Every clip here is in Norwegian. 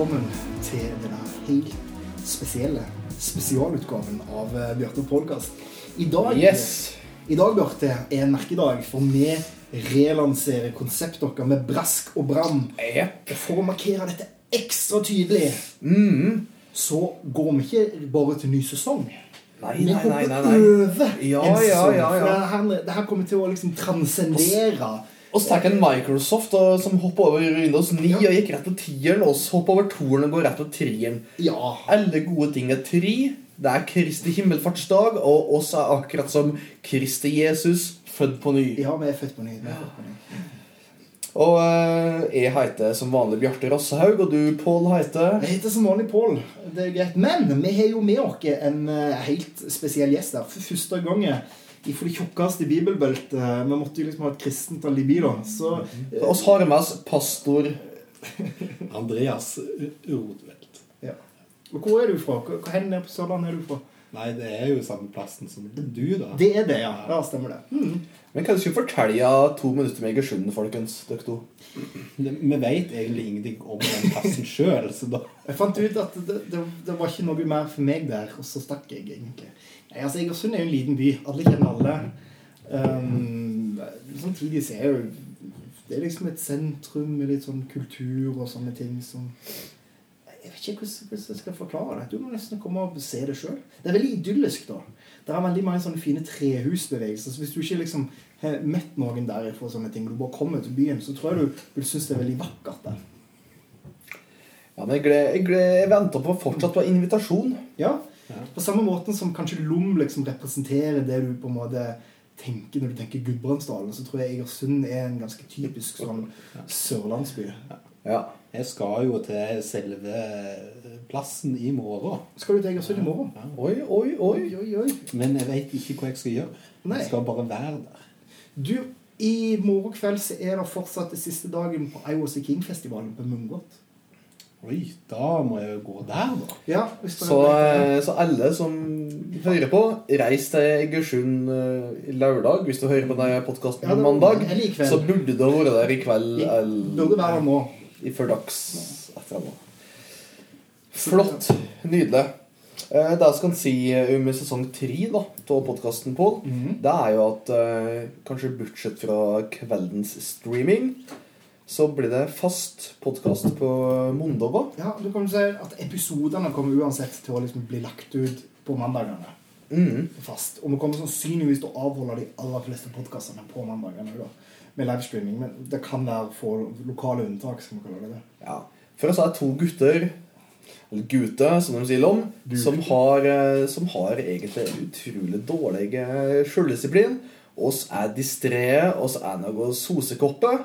Velkommen til denne helt spesielle spesialutgaven av eh, Bjarte Podcast. I dag, Yes. I dag, Bjarte, er en merkedag, for vi relanserer konseptet vårt med brask og bram. Yep. For å markere dette ekstra tydelig, Mm. så går vi ikke bare til ny sesong. Nei, Vi hopper over Ja, en ja, sesong. ja, ja. For det her, det her kommer til å liksom transcendere Og så tar en Microsoft og, som hopper over Windows 9 Ja. og gikk rett på tieren. Og så hopper over toeren og går rett på treeren. Ja. Alle gode ting er tre. Det er Kristi himmelfartsdag, og oss er akkurat som Kristi Jesus, født på ny. ja, vi er født på ny. Vi er født på ny. Og eh, jeg heter som vanlig Bjarte Rossehaug, og du, Pål, heter Jeg heter som vanlig Pål. Det er greit. Men vi har jo med oss en eh, helt spesiell gjest der. For første gang for det tjukkeste bibelbeltet. Vi måtte jo liksom ha et kristent alibi, da. Så eh, oss har med oss pastor Andreas Rodvelt. ja. Og hvor er du fra? Hvor nede på Sørlandet er du fra? Nei, det er jo samme plassen som du, da. Det er det, ja. Ja, stemmer det. Mm. Men kan du ikke fortelle to minutter med Egersund, folkens? Dere to. Det- Vi vet egentlig ingenting om den plassen sjøl, Jeg fant ut at det, det, det var ikke noe mer for meg der, og så stakk jeg egentlig. Nei, altså Egersund er jo en liten by. Alle kjenner alle. Um, samtidig så er jo det er liksom et sentrum med litt sånn kultur og sånne ting som Jeg vet ikke hvordan, jeg skal forklare det. Du må nesten komme og se det sjøl. Det er veldig idyllisk, da. Det er veldig mange sånne fine trehusbevegelser. Så hvis du ikke liksom har møtt noen derifra, sånne ting, og du bare kommer til byen, så tror jeg du vil synes det er veldig vakkert der. Ja, men jeg, gled, jeg, gled, jeg venter på fortsatt på invitasjon. Ja, Ja. På samme måten som kanskje Lom liksom representerer det du på en måte tenker når du tenker Gudbrandsdalen, så tror jeg Egersund er en ganske typisk sånn sørlandsby. Ja. Jeg skal jo til selve plassen i morgen. Skal du til Egersund i morgen? Ja. Oi, oi, oi. Oi, oi. Men jeg vet ikke hva jeg skal gjøre. Nei. Jeg skal bare være der. Du, i morgen kveld så er det fortsatt det siste dagen på I Was A King-festivalen på Mungot. Oi, da må jeg jo gå der, da. Ja, Så, eh, så alle som hører på, reis til Egersund eh, lørdag. Hvis du hører på denne podkasten Ja, mandag, så burde du ha vært der i kveld eller Burde være der nå. i førdags etter nå. Flott. Nydelig. Eh, Det jeg skal si om sesong tre da, av podkasten, Pål, Mhm. det er jo at eh, kanskje bortsett fra kveldens streaming, så blir det fast podkast på mandager. Ja, du kan jo si at episodene kommer uansett til å liksom bli lagt ut på mandagene. Mm. fast. Og vi kommer sannsynligvis til å avholde de aller fleste podkastene på mandagene da, med livestreaming. Men det kan være få lokale unntak, skal vi kalle det. Ja. For oss er to gutter, eller gutter, som de sier om, som har, eh, som har egentlig utrolig dårlig sjøldisiplin. selvdisiplin. Oss er distré, oss er noe sosekopper,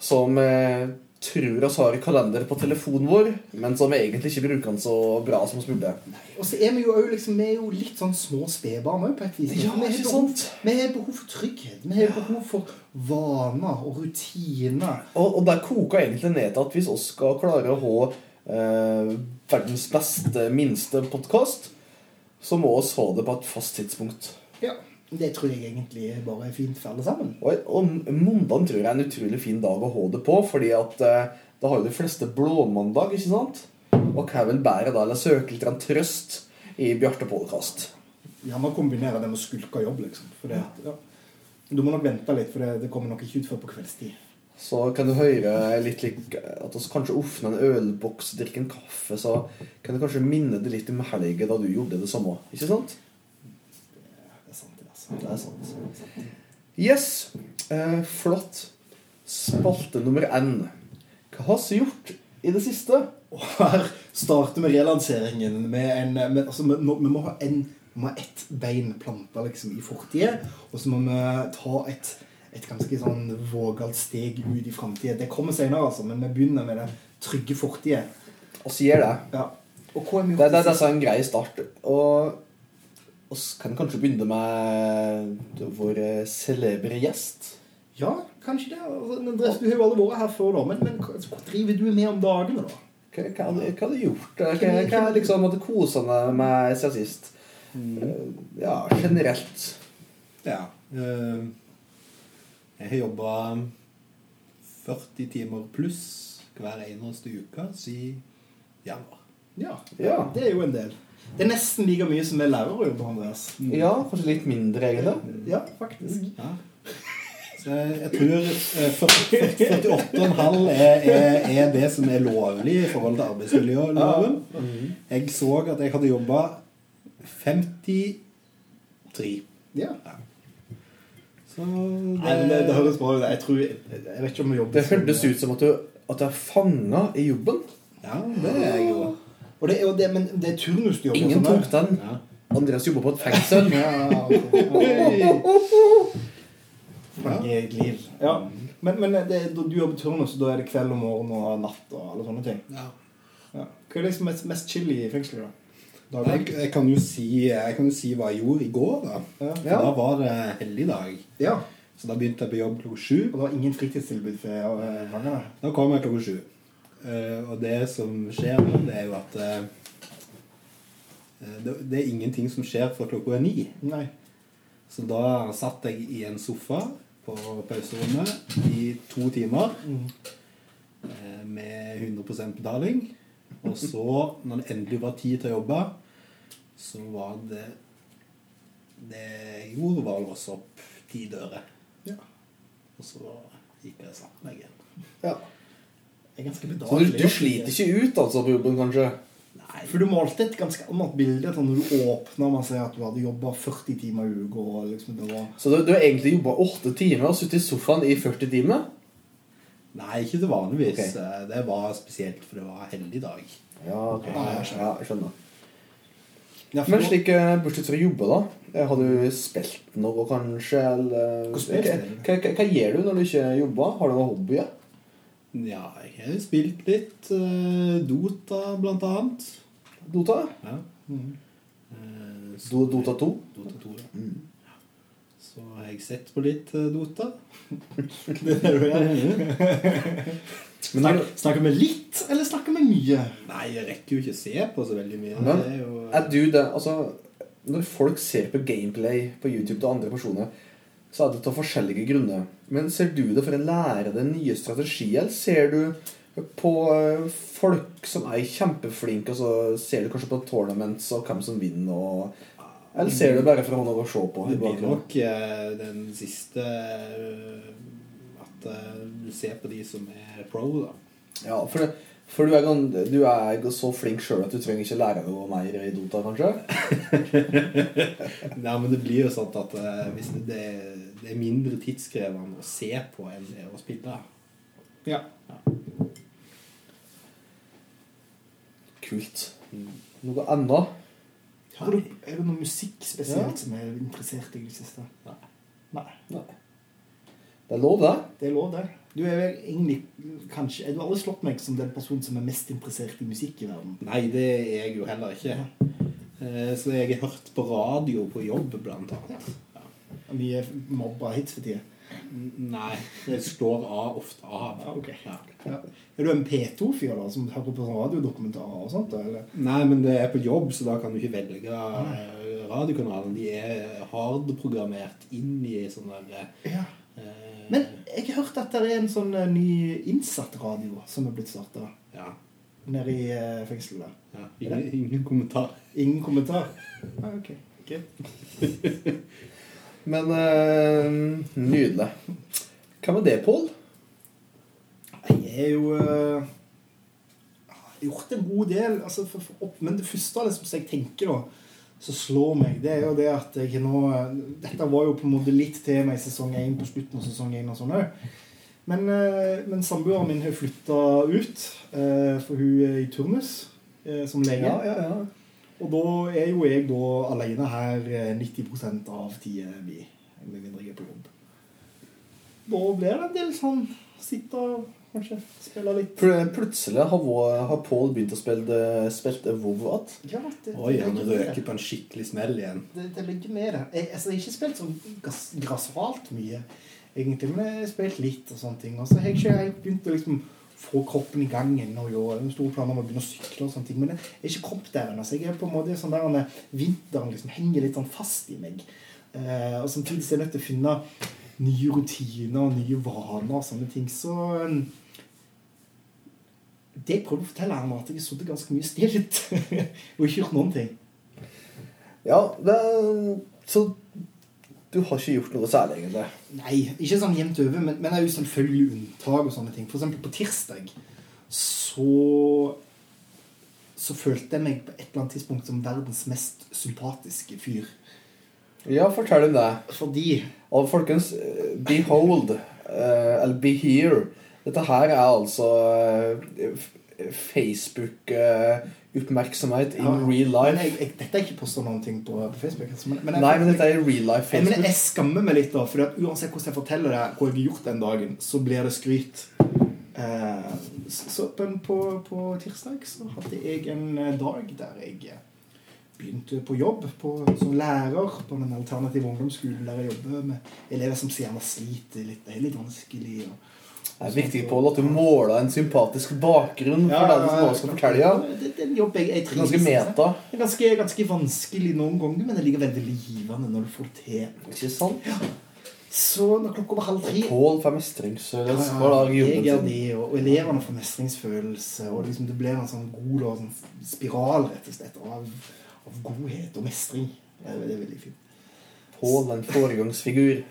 som eh, tror oss har kalender på telefonen vår, men som egentlig ikke bruker den så bra som vi burde. Og så er vi jo, liksom, vi er jo litt sånn små spedbarn òg, på et vis. Ja, vi, har behov, vi har behov for trygghet. Vi har behov for vaner og rutiner. Og, og der koker egentlig ned til at hvis oss skal klare å ha eh, verdens beste, minste podkast, så må oss ha det på et fast tidspunkt. Ja, Det tror jeg egentlig bare er fint for alle sammen. Og, og mandag tror jeg er en utrolig fin dag å ha det på, fordi at eh, da har jo de fleste blåmandag, ikke sant? Og hva vil bære da Eller søke litt en trøst i Bjarte Podcast? Gjerne kombinere det med å skulke jobb, liksom. For det, ja. Du må nok vente litt, for det, det kommer nok ikke ut før på kveldstid. Så kan du høre litt like, at vi kanskje åpner en ølboks, drikker en kaffe, så kan du kanskje minne det litt om helga da du gjorde det samme. Ikke sant? Det er sant, det. altså. Det. Yes. Eh, flott. Spalte nummer N. Hva har vi gjort i det siste? Og her starter vi relanseringen med en med, altså, vi, nå- vi må ha en vi må ha ett bein planta liksom, i fortida, og så må vi ta et, et ganske sånn vågalt steg ut i framtida. Det kommer senere, altså, men vi begynner med det trygge fortida. Vi gjør det. Ja. Og hva er vi Det, det, det i er en grei start. Og vi kan kanskje begynne med vår eh, celebre gjest. Ja, kanskje det. Altså, du har jo alle vært her før, da. Men, men altså, hva driver du med om dagene, da? Hva, hva, har du- hva har du gjort? Hva, hva er liksom kose deg med siden sist? Mm. Ja, generelt. Ja. eh, Jeg har jobba 40 timer pluss, hver eneste uke siden januar. Ja. Ja. Det er jo en del. Det er nesten like mye som er lærerjobb, Andreas. Ja, kanskje litt mindre, egentlig. Ja, faktisk. Ja. Så jeg tror eh, 40 48,5 er, er, er det som er lovlig i forhold til arbeidsmiljøloven. Jeg så at jeg hadde jobba 53. Ja. Så Nei, det, det høres bra ut. Jeg tror Jeg vet ikke om jeg jobber Det hørtes ut som at du, at du er fanga i jobben. Ja, det er jeg jo. Og det er jo det, men det er turnusjobb. Ingen tok den. Ja. Andreas jobber på et fengsel. Ja. Fange i. Ja. Men, men det, du jobber turnus, da er det kveld og morgen og natt og alle sånne ting. Ja. Ja. Hva er det som er mest chill i fengselet, da? Jeg, jeg, kan jo si, jeg kan jo si hva jeg gjorde i går. da. Ja. Da var det helligdag. ja. Så da begynte jeg på jobb klokka sju. Og det var ingen fritidstilbud for eh, fangene? Da kom jeg klokka sju. Eh, og det som skjer nå, det er jo at eh, det, er ingenting som skjer før klokka er ni. Nei. Så da satt jeg i en sofa på pauserommet i to timer Mm. med 100% betaling. Og så, når det endelig var tid til å jobbe, så var det Det jeg gjorde, var å låse opp ti dører. Ja. Og så gikk jeg og satte meg igjen. ja. Det er ganske Så du, du sliter ikke ut altså på jobben, kanskje? Nei, For du malte et ganske annet bilde sånn når du åpna å si at du hadde jobba 40 timer i uka. Liksom var Så du, du har egentlig jobba 8 timer og sittet i sofaen i 40 timer? Nei, ikke til vanligvis. Ok. Eh, Det var spesielt for det var helligdag. Ja, ok. Ja, jeg skjønner. Ja, jeg skjønner. ja, Men slik eh, bortsett fra jobbe, da? eh, Har du spilt noe, kanskje? Eller Hva hva, hva, hva gjør du når du ikke jobber? Har du noen hobbyer? Ja, jeg har spilt litt eh, Dota, blant annet. Dota? Ja. Mm. Eh, så- Do, Dota 2? Dota 2, ja. Mm. Så har jeg sett på litt eh, Dota. det er det du. Men snakker, snakker vi litt, eller snakker vi mye? nei, jeg rekker jo ikke å se på så veldig mye. Men, det er jo, Er du det, altså Når folk ser på gameplay på YouTube til andre personer, så er det av forskjellige grunner. Men ser du det for å lære deg nye strategier, eller ser du på eh, folk som er kjempeflinke, og så ser du kanskje på tournaments og hvem som vinner, og Eller ser du bare for å ha noe å se på? det blir nok eh, den siste eh, At du ser på de som er pro, da. Ja, for, for du, er, du er så flink sjøl at du trenger ikke lære noe mer i Dota, kanskje? Nei, men det blir jo sånn at eh, hvis det, det, det er mindre tidskrevende å se på enn det å spille. Ja. Kult. Noe annet? Ja, du, er det noe musikk spesielt Ja. som er interessert i det siste? Nei. Nei. Nei. Det er lov, det. Det er lov, det. Du er vel egentlig kanskje Du har aldri slått meg som den personen som er mest interessert i musikk i verden. Nei, det er jeg jo heller ikke. Eh, Så jeg har hørt på radio på jobb, blant annet. Ja. Mye mobba hits for tida. Nei, det slår av ofte av. Ja, okay. Ja. Ja. Er du en P2-fyr da, som hører på radiodokumentarer og sånt? Eller? Nei, men det er på jobb, så da kan du ikke velge eh, radiokanalen. De er hardprogrammert inn i sånne der Ja. Men jeg har hørt at det er en sånn eh, ny innsatt radio som er blitt starta Ja. nede i eh, fengselet. der. ja. Ingen, ingen kommentar. Ingen kommentar? Ah, ok. okay. Men eh, nydelig. Hva med det, Pål? Jeg er jo eh, Jeg har gjort en god del. Altså, for, for opp, men det første liksom, som jeg tenker da som slår meg, det er jo det at jeg nå Dette var jo på en måte litt tema i sesong 1 på slutten av sesong 1 og sånn òg. Men, eh, men samboeren min har flytta ut, eh, for hun er i turnus eh, som lege. ja, ja. Og da er jo jeg da alene her eh, 90% av tida mi. Med mindre jeg er på jobb. Da blir det en del sånn sitte og kanskje spille litt. Plutselig har, har Pål begynt å spille, spilt WoW igjen. Ja, det, Oi, han røker på en skikkelig smell igjen. Det, det ligger med det. Jeg, altså, jeg har ikke spilt sånn gras, grassralt mye, egentlig, men jeg har spilt litt og sånne ting. Og så har jeg ikke helt begynt å liksom få kroppen i gang ennå. jo. Jeg har en stor plan om å begynne å sykle og sånne ting, men jeg er ikke kommet der ennå. Så jeg er på en måte sånn der når vinteren liksom henger litt sånn fast i meg. Eh, og samtidig så er jeg nødt til å finne nye rutiner og nye vaner og sånne ting. Så eh, det jeg prøvde å fortelle var at jeg har sittet ganske mye stilt og ikke gjort noen ting. Ja, det Så du har ikke gjort noe særlig, egentlig? Nei, ikke sånn jevnt over, men, men det er jo selvfølgelig unntak og sånne ting. For eksempel på tirsdag så så følte jeg meg på et eller annet tidspunkt som verdens mest sympatiske fyr. Ja, fortell om det. Fordi Og folkens, eh, behold, uh, eller be here Dette her er altså Facebook-oppmerksomhet in Ja, real life. jeg, jeg, Dette er ikke posta noen ting på, på Facebook. Altså, men, men jeg, Nei, men dette er real life jeg, men jeg skammer meg litt, da. For uansett hvordan jeg forteller det, hva jeg har gjort den dagen, så blir det skryt. Uh, så på, på, på tirsdag så hadde jeg en eh, dag der jeg eh, begynte på jobb på, som lærer på den alternative ungdomsskolen der jeg jobber med elever som gjerne sliter litt. Det er litt vanskelig. Og, Det er viktig Pål, at du måler en sympatisk bakgrunn for det du nå skal fortelle. Ja. Det, det er en jobb jeg, jeg trives Ganske meta. Det er ganske, ganske vanskelig noen ganger, men det ligger veldig givende når du får til. Ikke sant? Så når klokka var halv tre Pål får mestringsfølelse hver dag jeg er det, og og elevene får mestringsfølelse, og liksom det blir en sånn god sånn spiral rett og slett av, av godhet og mestring. Er, det er veldig fint. Pål, en foregangsfigur.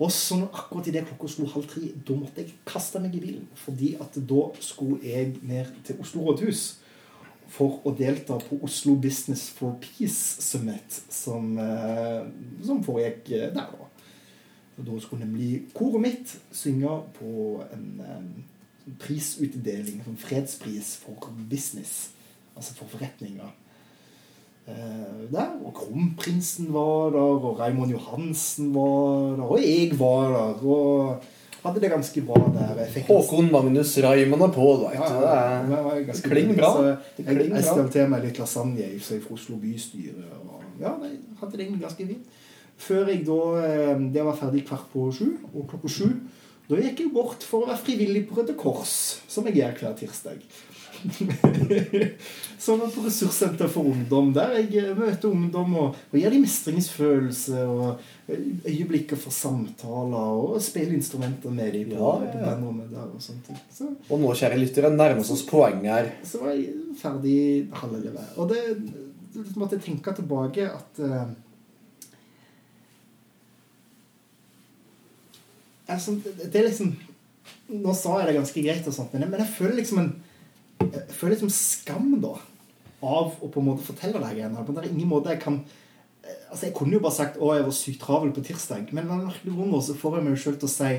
Og så når akkurat idet klokka slo halv tre, da måtte jeg kaste meg i bilen. Fordi at da skulle jeg ned til Oslo rådhus for å delta på Oslo Business for Peace Summit, som, eh, som foregikk eh, der, da. Og da skulle nemlig koret mitt synge på en eh, sånn prisutdeling, en sånn fredspris for business. Altså for forretninger. Eh, der, og Kronprinsen var der, og Raymond Johansen var der, og jeg var der. Og hadde det ganske bra der. Håkon Magnus Raymond er på, da. ja, ja, Det er det bra. Jeg, jeg stelte meg litt lasagne fra Oslo bystyre. Og, ja, jeg hadde det egentlig ganske fint. Før jeg da eh, Det var ferdig kvart på sju, og klokka sju da gikk jeg bort for å være frivillig på Røde Kors, som jeg gjør hver tirsdag. Som at på ressurssenter for ungdom, der jeg eh, møter ungdom og, og gir dem mestringsfølelse og eh, øyeblikker for samtaler og spiller instrumenter med dem på, Ja, ja, på der og sånne ting. Så, Og nå, kjære lyttere, nærmer oss poeng her. så var jeg ferdig halv elleve. Og det, det måtte jeg tenke tilbake at uh, altså, det, er liksom Nå sa jeg det ganske greit, og sånt, men jeg, men jeg føler liksom en føler liksom skam da av å på en måte fortelle det her. Men det er ingen måte jeg kan eh, Altså Jeg kunne jo bare sagt å jeg var sykt travel på tirsdag, men av merkelig grunn så får jeg meg sjøl til å si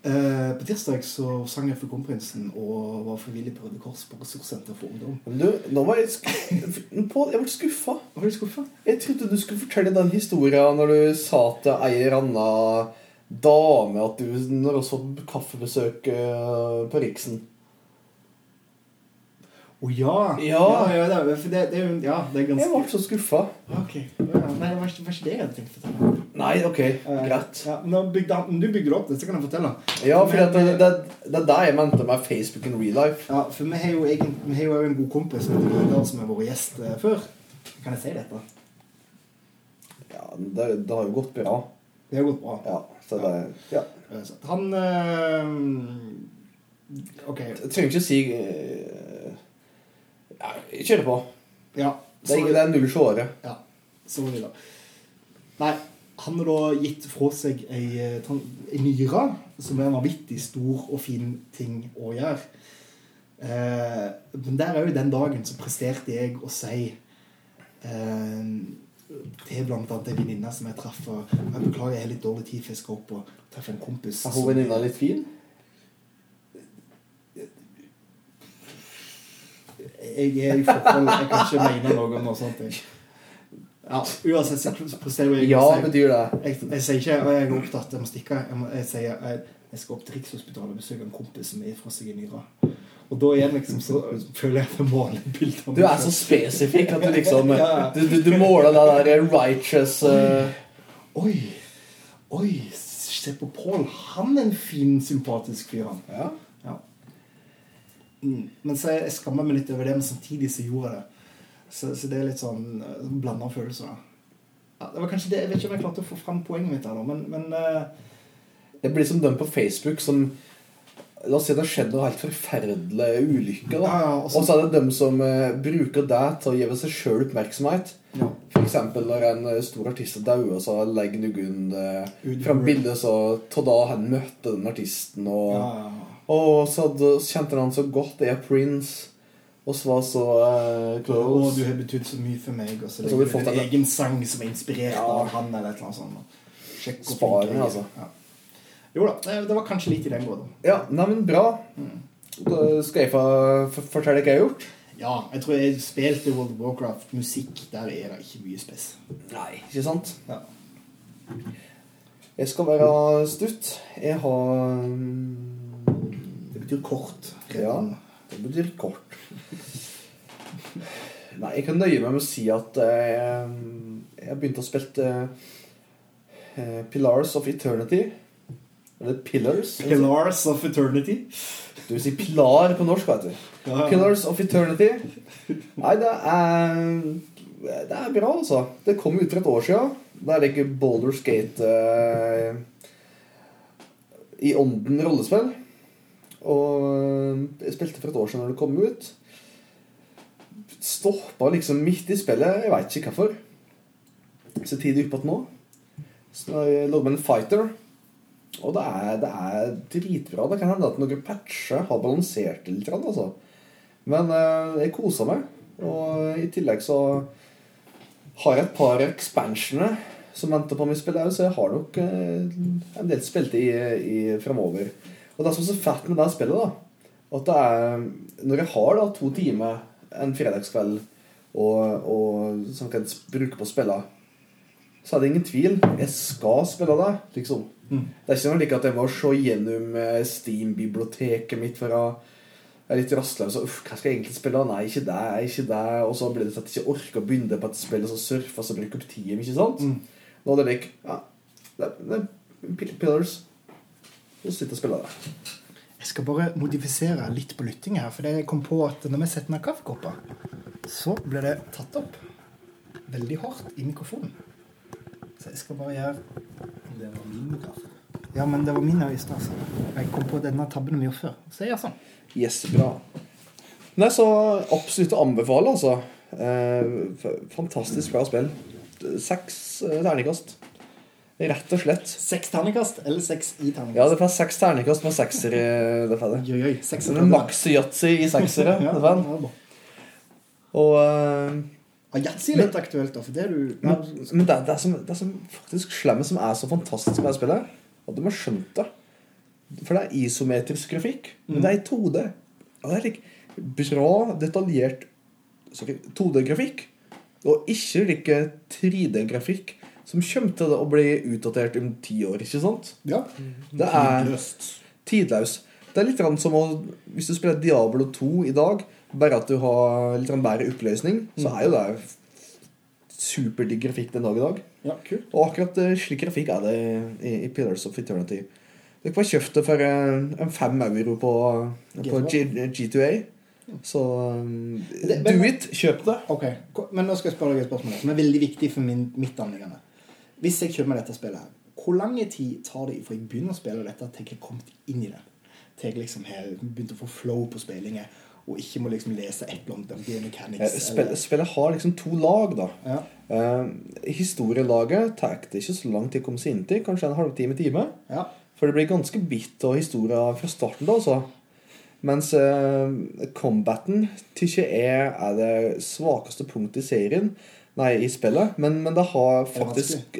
Uh, På tirsdag så sang jeg for Kronprinsen og var frivillig på Røde Kors på ressurssenter for ungdom. Men du, nå var jeg Pål, jeg ble skuffa. Var du skuffa? Jeg trodde du skulle fortelle den historien når du sa til ei eller anna dame at du når også var kaffebesøk uh, på Riksen. Å ja. Ja. ja, ja det, det, det Ja, det er Jeg ble ganske så skuffa. Ok. Ja, nei, det var ikke, det jeg hadde tenkt å fortelle. Nei, ok, Eh, greit. Ja, nå bygde du bygde opp, det, så kan jeg fortelle. Ja, for det, det, det, er det jeg mente med Facebook in real life. Ja, for vi har jo, egen, vi har jo en god kompis som har vært gjest eh, før. Kan jeg si dette? Ja, det, har jo gått bra. Det har gått bra. Ja, så det Ja. Eh, Han øh, Ok. Jeg trenger ikke å si eh, ja, Kjør på. Ja. Det er, det er null seere. Ja, så da. Nei, han har da gitt fra seg ei, eh, ei nyre, som er en vanvittig stor og fin ting å gjøre. Eh, men der er jo den dagen så presterte jeg å si eh, til blant annet ei venninne som jeg traff Jeg beklager, jeg har litt dårlig tid, for jeg skal opp og treffe en kompis. Er hun venninna litt fin? Jeg er i forhold Jeg kan ikke mene noe om noe sånt. Jeg. Ja, uansett så presterer jeg Ja, betyr det. Jeg, jeg sier ikke at jeg er opptatt, jeg må stikke. Jeg, må, jeg sier jeg, jeg skal opp til Rikshospitalet og besøke en kompis som er fra seg i nyra. Og da igjen liksom så føler jeg at jeg måler bildet av Du er så spesifikk at du liksom Ja. Du, du, du måler det der righteous eh, Oi! Oi! Se på Pål. Han er en fin, sympatisk fyr, han. Ja. Mm. Men så jeg, jeg skammer meg litt over det, men samtidig så gjorde jeg det. Så, så det er litt sånn uh, blanda følelser. Ja, det var kanskje det, Jeg vet ikke om jeg klarte å få fram poenget mitt her, da, men, men uh... Det blir som dem på Facebook som La oss si det har skjedd noe helt forferdelig ulykke. da Ja, ja, og så- er det dem som uh, bruker det til å gi seg sjøl oppmerksomhet. Ja. F.eks. når en eh, stor artist dauer, så legger Nugun uh, fram bilde så av da han møtte den artisten. Og, Ja, ja, ja. Og så, hadde, kjente han så godt. Er Prince. Og så var så eh, Og du har betydd så mye for meg. Og så legger vi du fått en en- egen sang som er inspirert Ja. av han, eller et eller annet sånt. Sjekk hvor Spar flink den, jeg er. altså. Ja. Jo da, det, det var kanskje litt i den gåten. Ja, neimen bra. Da skal jeg få fortelle hva jeg har gjort? Ja, jeg tror jeg spilte World of Warcraft. Musikk, der er det ikke mye spes. Nei, ikke sant? Ja. Jeg skal være stutt. Jeg har mm, betyr kort. Ja, det betyr kort. Nei, jeg kan nøye meg med å si at eh, jeg har begynt å spille eh, Pillars of Eternity. Eller Pillars. Pillars of Eternity. Du vil si pilar på norsk, vet du. Ja. Pillars of Eternity. Nei, det er Det er bra, altså. Det kom ut for et år siden. Da er det ikke Boulder Gate eh, i ånden rollespill. Og jeg spilte for et år siden når det kom ut. Stoppa liksom midt i spillet. Jeg veit ikke hvorfor. Så tidlig igjen nå. Så jeg lå med en fighter. Og det er, det er dritbra. Det kan hende at noen patcher har balansert det litt. Altså. Men eh, jeg koser meg. Og i tillegg så har jeg et par expansioner som venter på meg å spille òg, så jeg har nok eh, en del spilt i, i framover. Og det som er så fett med det spillet, da, at det er Når jeg har da to timer en fredagskveld og, og, som jeg kan bruke på å spille, så er det ingen tvil. Jeg skal spille det, liksom. Mm. Det er ikke noe like at jeg må se gjennom eh, Steam-biblioteket mitt for å jeg er litt rastløs. og, Uff, hva skal jeg egentlig spille? Nei, ikke det, ikke det. Og så blir det sånn at jeg ikke orker å begynne på et spill og så surfe og så bruke opp tida. Sant? Mm. Nå er det like Ja, det, det Pillars. Og sitte og spille det. Jeg skal bare modifisere litt på lytting her. For jeg kom på at når vi setter ned kaffekopper, så blir det tatt opp veldig hardt i mikrofonen. Så jeg skal bare gjøre Det var min kaffe. Ja, men det var min i stad. altså. Jeg kom på denne tabben vi gjorde før. Så jeg gjør sånn. Yes, bra. Nei, så absolutt å anbefale, altså. Eh, fantastisk bra spill. Seks eh, terningkast. Rett og slett. Seks terningkast eller seks i terningkast? Ja, det får seks terningkast med sekser i det får det. Oi, oi, seks Så det er maks yatzy i seksere. Ja, det ja, det. Og uh, Ja, Yatzy er litt aktuelt, da. For det er du ja, Men, men det, det, er som, det er som faktisk slemmet som er så fantastisk med det spillet, at de har skjønt det. For det er isometrisk grafikk, men det er i 2D. Og det er like bra, detaljert 2D-grafikk, og ikke like 3D-grafikk som kommer til å bli utdatert om ti år, ikke sant? ja. Det er Tidløst. tidløs. Det er litt som å Hvis du spiller Diablo 2 i dag, bare at du har litt bedre oppløsning, så er jo det superdigg grafikk den dag i dag. ja, kult. Og akkurat eh, slik grafikk er det i, i Pillars of Eternity. Dere får kjøpt det for eh, en fem euro på, på G, G2A. Så um, do it! Kjøp det. Ok, Men nå skal jeg spørre deg et spørsmål som er veldig viktig for min, mitt anliggende. Hvis jeg kjøper meg dette spillet, hvor lang tid tar det fra jeg begynner å spille dette, til jeg har kommet inn i det? Til jeg liksom har begynt å få flow på spillingen, og ikke må liksom lese et eller annet om game mechanics? Spill, spillet har liksom to lag, da. Ja. Eh, historielaget tar det ikke så lang tid å komme seg inn til. Kanskje en halvtime, time. ja. For det blir ganske bitt og historier fra starten, da, altså. Mens eh, combaten tykker jeg er det svakeste punktet i serien. Nei, i spillet. Men, men det har faktisk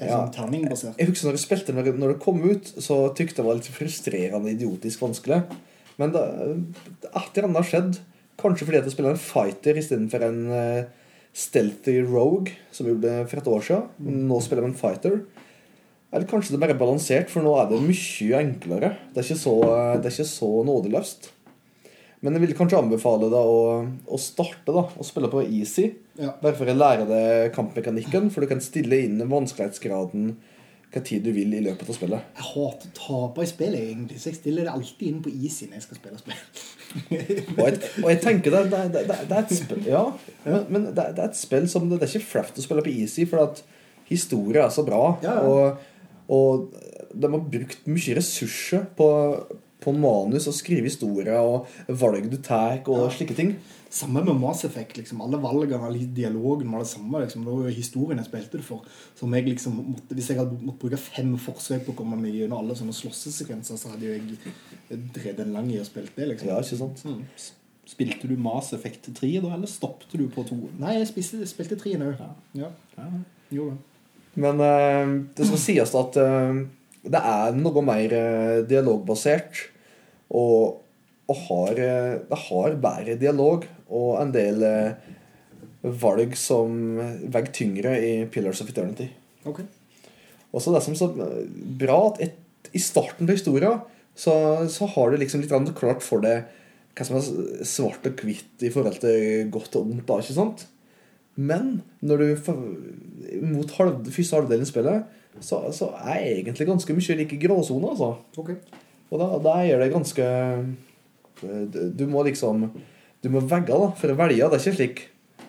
det Ja. sånn terningbasert? Jeg husker når jeg spilte når, når det kom ut, så tykte jeg det var litt frustrerende idiotisk vanskelig. Men det, et eller annet har skjedd. Kanskje fordi at jeg spiller en fighter istedenfor en uh, stealthy rogue, som vi gjorde for et år siden. Nå spiller jeg en fighter. Eller kanskje det bare er balansert, for nå er det mye enklere. Det er ikke så, det er ikke så nådeløst. Men jeg vil kanskje anbefale deg å, å starte da, å spille på easy. Ja. For å lære deg kampmekanikken, for du kan stille inn vanskelighetsgraden hva tid du vil i løpet av spillet. Jeg hater å tape i spillet, egentlig, så jeg stiller det alltid inn på easy når jeg skal spille spill. Og jeg, og jeg tenker det, det, det, det er et spill Ja, men, men det, er et spill som det, er ikke flaut å spille på easy, for at historie er så bra. Ja, ja. Og, og de har brukt mye ressurser på, på manus og skrive historier og valg du tar og slike ting. Samme med Mass Effect. liksom Alle valgene, og dialogen var det samme. liksom Det var jo historien jeg spilte det for. Som jeg liksom måtte, Hvis jeg hadde måttet bruke fem forsøk på å komme meg gjennom alle sånne slåssesekvenser, så hadde jo jeg drevet en lang i å spille det. liksom Ja, ikke sant? Mm. Spilte du Mass Effect 3 da, eller stoppet du på 2? Nei, jeg spiste, spilte 3 nå. Ja. Ja, Ja. Men uh, det skal sies at uh, det er noe mer uh, dialogbasert. Og, og har, det har bedre dialog og en del eh, valg som veier tyngre i Pillars of Eternity. Ok. Og så det som så bra at et, i starten på historien så, så har du liksom litt klart for deg hva som er svart og hvitt i forhold til godt og ondt. da, ikke sant? Men når du mot halv, første halvdelen i spillet, så, så er egentlig ganske mye like gråsone. altså. ok. Og da, da gjør det ganske du, du må liksom Du må velge da, for å velge. Det er ikke slik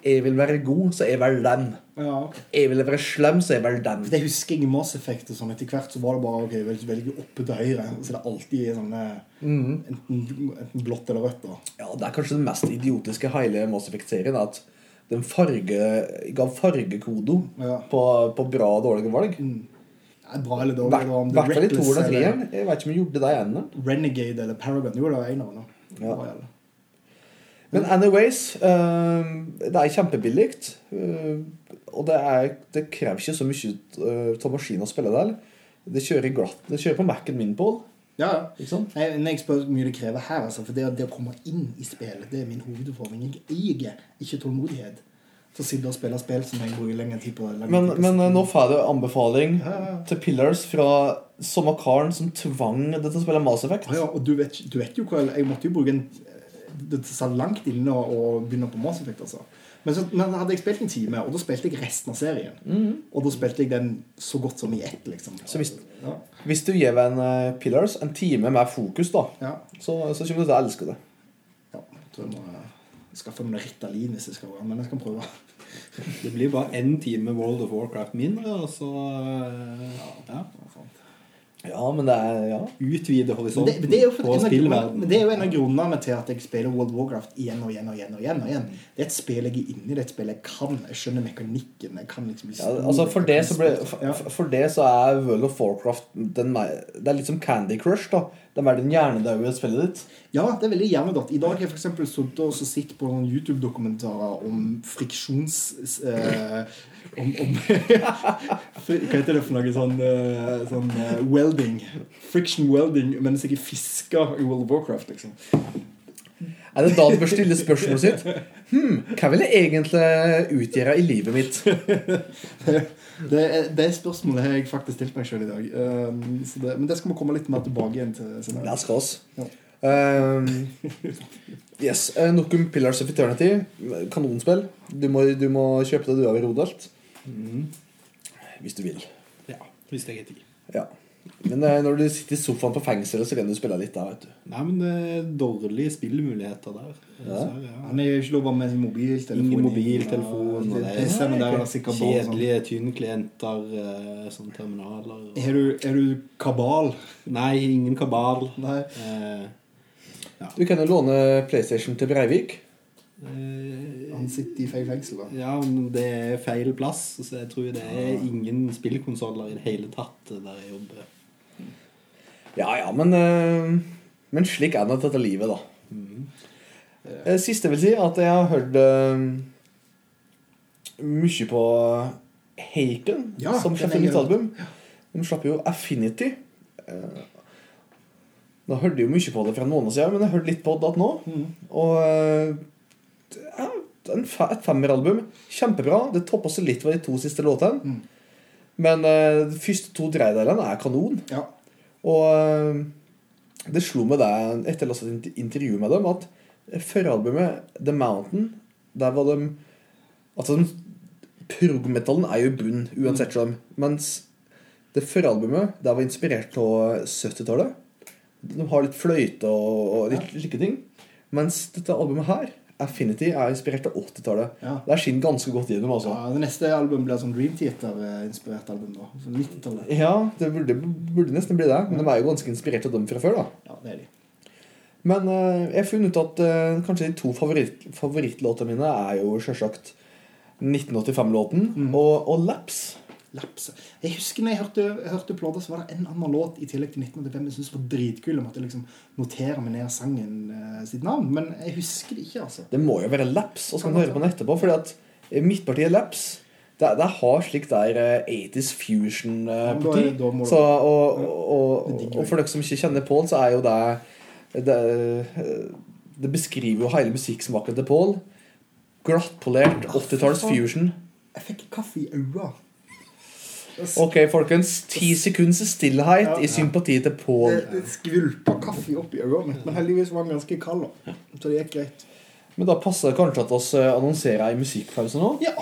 Jeg vil være god, så jeg velger den. Ja. Jeg vil være slem, så jeg velger den. For Det husker jeg i Mass Effect. og sånn Etter hvert så var det bare ok, velg, velge oppe til høyre. Så det er alltid sånne mm. enten, enten blått eller rødt. da Ja, Det er kanskje det mest idiotiske i hele Mass Effect-serien. At den farge, ga fargekodo Ja. på, på bra og dårlige valg. Mm. Ja, Bra eller dårlig. om hvert fall i toeren og treeren. Jeg vet ikke om jeg gjorde det ennå. Renegade eller Paragon. gjorde det Ene, Ja. Men anyways, eh, det er kjempebillig. eh, og det, er, det krever ikke så mye uh, av maskinen å spille der. Det kjører glatt. Det kjører på Mac-en min, Pål. Ja, ja. Jeg spør hvor mye det krever her, altså, for det, det å komme inn i spillet, det er min hovedutfordring. Jeg eier ikke tålmodighet til å sitte og spille spill som jeg bruker lenge tid på. Men, tid på men eh, nå får du anbefaling Ja, ja, til Pillars fra samme karen som tvang deg til å spille Mass Effect. Ja, ja, og du vet, du vet jo hva Jeg måtte jo bruke en Det satt langt inne å, begynne på Mass Effect. Altså. Men så men hadde jeg spilt en time, og da spilte jeg resten av serien. Og da spilte jeg den så godt som i ett. liksom Så hvis- ja, Hvis du gir en uh, Pillars en time med fokus, da, ja, så, så kommer du til å elske det. ja, jeg tror jeg må eh, skaffe meg Ritalin hvis jeg skal være Men jeg skal prøve. Det blir bare én time World of Warcraft mindre, og så uh, ja, Ja, men det er Ja. utvide horisonten det, det, er på spillverden. men det er jo en av grunnene til at jeg spiller World of Warcraft igjen og igjen. og igjen og igjen, og igjen. Det er et spill jeg er inni, i, det er et spill jeg kan. Jeg skjønner mekanikken. jeg kan liksom ja altså for det, så ble, for, for det så er World of Warcraft den, Det er litt som Candy Crush. da Det er den hjernedaue spillet ditt. Ja, det er veldig hjernedødt. I dag har jeg for sittet og sett på noen YouTube-dokumentarer om friksjons... Eh, om, om Hva heter det for noe sånn, eh, sånn eh, welding? Friction welding mens jeg fisker i World of Warcraft, liksom. Er det da du bør stille spørsmålet sitt? Hm, hva vil jeg egentlig utgjøre i livet mitt? Det, det spørsmålet har jeg faktisk stilt meg sjøl i dag. Um, så det, men det skal vi komme litt mer tilbake igjen til senere. Det skal oss. Ja. Um, yes, eh, Nok om Pillars of Eternity. Kanonspill. Du må, du må kjøpe det du har i Rodalt. Mm. Hvis du vil. Ja, hvis jeg har tid. Ja. Men eh, når du sitter i sofaen på fengselet, så kan du spille litt der. vet du Nei, men det er dårlige spillmuligheter der. Ja. ja. Han er jo ikke lov med mobiltelefon. Ingen mobiltelefon, og og det- det- er sikkert sånn. Kjedelige tynnklienter, eh, sånne terminaler. Er du, er du kabal? Nei, ingen kabal. Nei. Eh, Du kan jo låne PlayStation til Breivik. eh, sitter i feil fengsel, da. ja, men det er feil plass, så jeg tror det er ingen spillkonsoller i det hele tatt der jeg jobber. Ja ja, men eh, Men slik er det dette livet, da. Eh, Siste vil si, at jeg har hørt eh, mye på Haken, Ja, som slapp nytt album. De slapp jo Affinity. Eh, Da hørte jeg jo mye på det fra noen måned siden, men jeg hørte litt på det nå. Mm. Og eh, et femmeralbum. Kjempebra. Det topper seg litt ved de to siste låtene. Mm. Men uh, de første to tredjedelene er kanon. Ja. Og uh, det slo meg det etter å ha sett et intervju med dem, at føralbumet The Mountain Der var de Altså, prog-metallen er jo i bunn, uansett mm. Mens det føralbumet der var inspirert av 70-tallet. De har litt fløyte og, og litt slike ting. Mens dette albumet her, Affinity, er inspirert av 80-tallet. Ja. Det skinner ganske godt gjennom, altså. Ja, det neste album blir sånn Dream Theater-inspirert album. da Sånn 90-tallet. Ja, det burde, burde nesten bli det. Men de er jo ganske inspirert av dem fra før, da. Ja, det er de. Men uh, jeg har funnet ut at uh, kanskje de to favoritt, favorittlåtene mine er jo selvsagt 1985-låten Mm. og, og Laps. Lapse. Jeg husker når jeg hørte, hørte plata, så var det en annen låt i tillegg til 1985 jeg syntes var dritkul. Jeg måtte liksom notere meg ned sangen eh, sitt navn. Men jeg husker det ikke, altså. Det må jo være Laps, og så kan du høre på den etterpå. Fordi at eh, midtpartiet Laps det, det har slik der eh, 80s fusion-parti. da er- da må du- så og, og, og, og for dere som ikke kjenner Paul, så er jo det Det, det beskriver jo hele musikksmaken til Paul. Glattpolert 80-talls fusion. Jeg fikk kaffe i øynene. Ok, folkens. Ti sekunds stillhet Ja. i sympati til Pål. Det, det skvulpa kaffe opp i øynene mitt, men heldigvis var den ganske kald. Så det gikk greit. Men da passer det kanskje at vi annonserer ei musikkpause nå? Ja,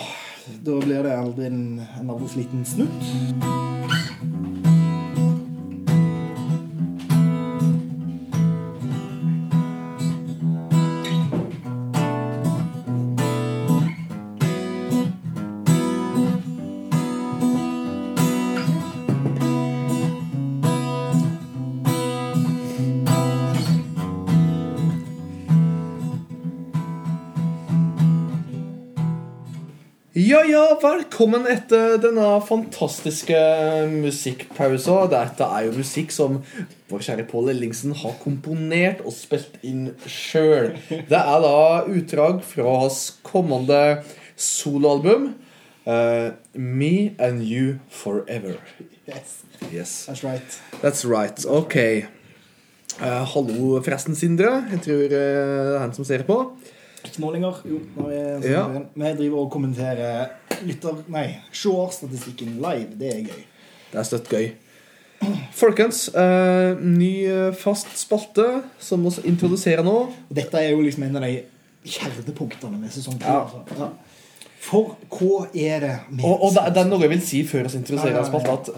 da blir det aldri en, en aldri liten snutt. Ja, ja, velkommen etter denne fantastiske musikkpausen. Dette er jo musikk som vår kjære Pål Ellingsen har komponert og spilt inn sjøl. Det er da utdrag fra hans kommende soloalbum uh, Me and You Forever. Yes, Yes, that's right. that's right. Ok. Uh, hallo, forresten, Sindre. Jeg tror uh, det er han som ser på. Ikke nå lenger. Jo, når er Ja. Vi driver og kommenterer lytter... Nei, seerstatistikken live. Det er gøy. Det er støtt gøy. Folkens, eh, ny eh, fast spalte som vi introduserer nå. Og dette er jo liksom en av de kjernepunktene med sesong to. Ja. altså. Ja. For hva er det med Og, og det, det er noe jeg vil si før vi introduserer spalta.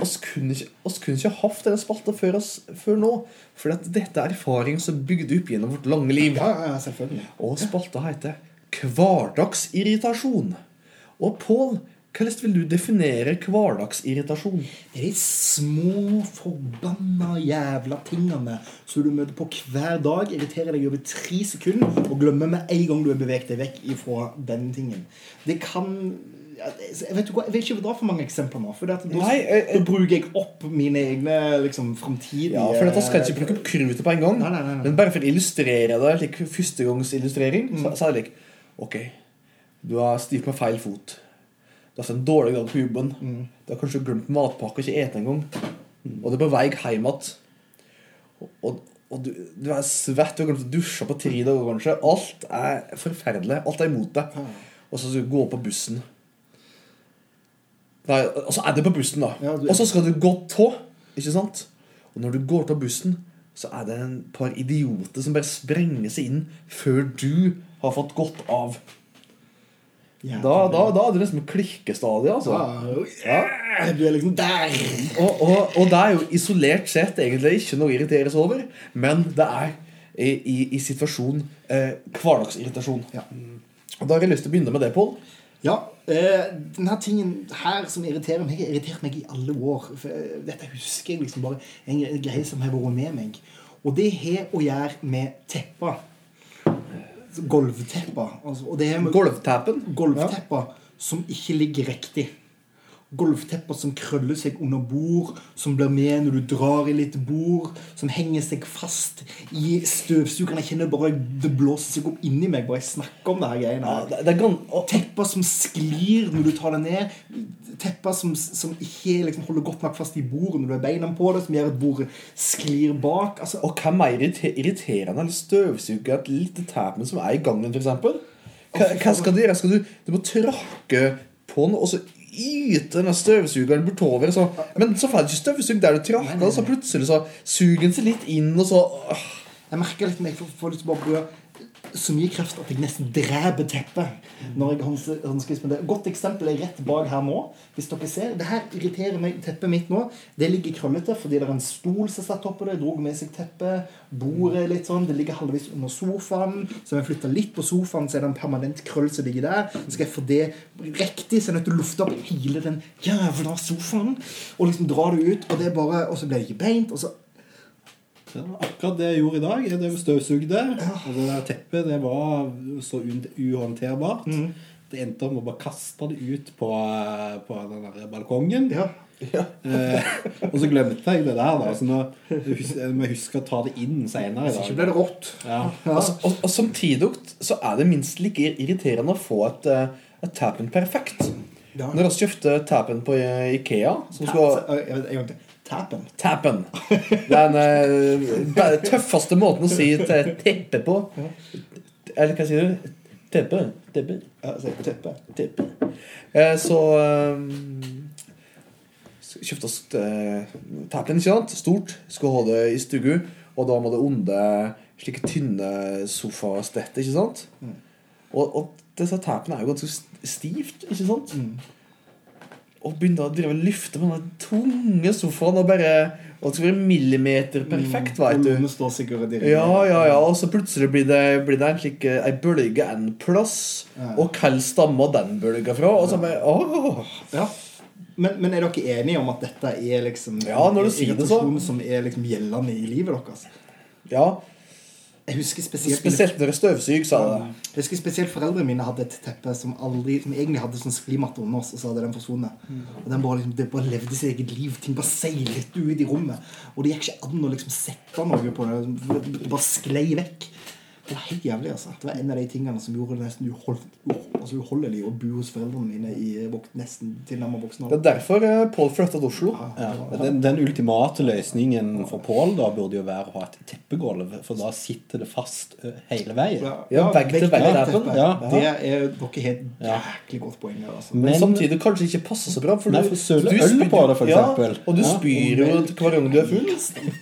Oss kunne ikke, oss kunne ikke hatt denne spalta før, oss, før nå. For dette er erfaring som er bygd opp gjennom vårt lange liv. Ja, selvfølgelig. Og spalta heter Hverdagsirritasjon. Og Pål, hvordan vil du definere hverdagsirritasjon? Det er de små, forbanna jævla tingene som du møter på hver dag, irriterer deg over tre sekunder og glemmer med en gang du har beveget deg vekk ifra den tingen. Det kan jeg vet, ikke hva- jeg vet ikke dra for mange eksempler nå. For da, bruker jeg opp mine egne liksom, framtidige Ja, for dette skal jeg ikke plukke opp krutet på en gang. Nei, nei, nei. Men bare for å illustrere det, slik førstegangsillustrering, så, så er det like Ok, du har stivt med feil fot. Du har hatt en dårlig dag på jobben. Du har kanskje glemt matpakke og ikke spist engang. Og du er på vei hjem igjen. Og, og, og du, du er svett, du har glemt å dusje på tre dager kanskje. Alt er forferdelig. Alt er imot deg. Og så skal du gå på bussen. Nei, og så er det på bussen, da. Ja, du- Og så skal du gå tå. Ikke sant? Og når du går til bussen, så er det en par idioter som bare sprenger seg inn før du har fått gått av. Ja, Da, da, da er det liksom klikkestadiet, altså. ja. Du er liksom der. Og, og, og det er jo isolert sett egentlig ikke noe å irriteres over, men det er i, i, i situasjon eh, hverdagsirritasjon. Ja. Og Da har jeg lyst til å begynne med det, Pål. Ja, denne tingen her som irriterer meg, har irritert meg i alle år. For eh, dette husker jeg liksom bare en greie som har vært med meg. Og det har å gjøre med tepper. Så Altså, er med Golftappen. som ikke ligger riktig. Gulvtepper som krøller seg under bord, som blir med når du drar i litt bord, som henger seg fast i støvsugeren. Jeg kjenner bare det blåser seg opp inni meg bare jeg snakker om det her greiene. Ja, det, det er Tepper som sklir når du tar det ned. Tepper som, som ikke liksom holder godt nok fast i bordet når du har beina på det, som gjør at bordet sklir bak. Altså, og hva er mer irriterende enn å støvsuge et lite tappen som er i gangen, f.eks.? Hva, hva skal du gjøre? Skal du, du må tråkke på den, og så yte denne støvsugeren bortover. Så, men så får du ikke støvsugd der du og så plutselig så suger den seg litt inn, og så. Jeg merker liksom jeg får, lyst til å bare så mye kreft at jeg nesten dreper teppet når jeg med det. Godt eksempel er rett bak her nå. Hvis dere ser, Det her irriterer meg teppet mitt nå. Det ligger krøllete fordi det er en stol som satt oppå det. Dro med seg teppet. Bordet litt sånn. Det ligger halvvis under sofaen. Så jeg flytter litt på sofaen, så er det en permanent krøll som ligger der. Så skal jeg få det riktig, så jeg er nødt til å lufte opp hele den jævla sofaen. Og liksom dra det ut, og det bare Og så blir det ikke beint. og så Det akkurat det jeg gjorde i dag. det og støvsugde. Og det der teppet det var så uhåndterbart. Mm. Det endte om å bare kaste det ut på, på den der balkongen. Ja. Eh, og så glemte jeg det der, da. Så nå jeg må huske å ta det inn senere i ikke ble det rått. Ja. Ja. Altså, og, og samtidig så er det minst like irriterende å få et, eh, et tapen perfekt. Ja. Når vi kjøpte tapen på eh, Ikea som Ta- skal, Tappen. Er den uh, tøffeste måten å si teppe på. Eller hva sier du? Teppe. Teppe. Ja, så på teppet. Teppe. Uh, så um, kjøpte oss uh, tapen, ikke sant? Stort. Skulle ha det i stugu. Og da må det onde slike tynne sofastetter, ikke sant? Mm. Og, og disse tapene er jo ganske stivt, ikke sant? Mm. Og begynte å drive og lyfte med den tunge sofaen og bare Og det skal være millimeterperfekt, mm, vet du. Står sikkert. Ja, ja, ja, og så plutselig blir det, blir det en slik eh, ei bølge en plass. Ja. Og hvor stammer den bølga fra? Og så bare åh. Ja. Men, men er dere enige om at dette er liksom Ja, når du sier det så. irritasjon som er liksom gjeldende i livet deres? Ja, Jeg husker spesielt spesielt når er støvsug, sa det. Jeg husker spesielt Foreldrene mine hadde et teppe som aldri Som egentlig hadde sånn sklimatte under oss, og så hadde den forsvunnet. Og den bare, liksom, Det bare levde sitt eget liv. Ting bare seilet ut i rommet. Og det gikk ikke an å liksom sette noe på det. Det bare sklei vekk. Det var helt jævlig. altså Det var en av de tingene som gjorde det nesten uhold, altså uholdelig å bo hos foreldrene mine i vok nesten tilnærmet voksen Det er derfor eh, Pål flytta til Oslo. Ja. Den, den ultimate løsningen for Pål da burde jo være å ha et teppegulv, for da sitter det fast ø, hele veien. Ja, vegg til vegg teppen. Ja. Det er dere har et Ja. jæklig godt poeng der. altså Men, Men- samtidig kanskje ikke passer så bra. For Nei, du, for søle du øl spyr- på det, for ja, eksempel. Og du Ja. spyr jo hver gang du er full.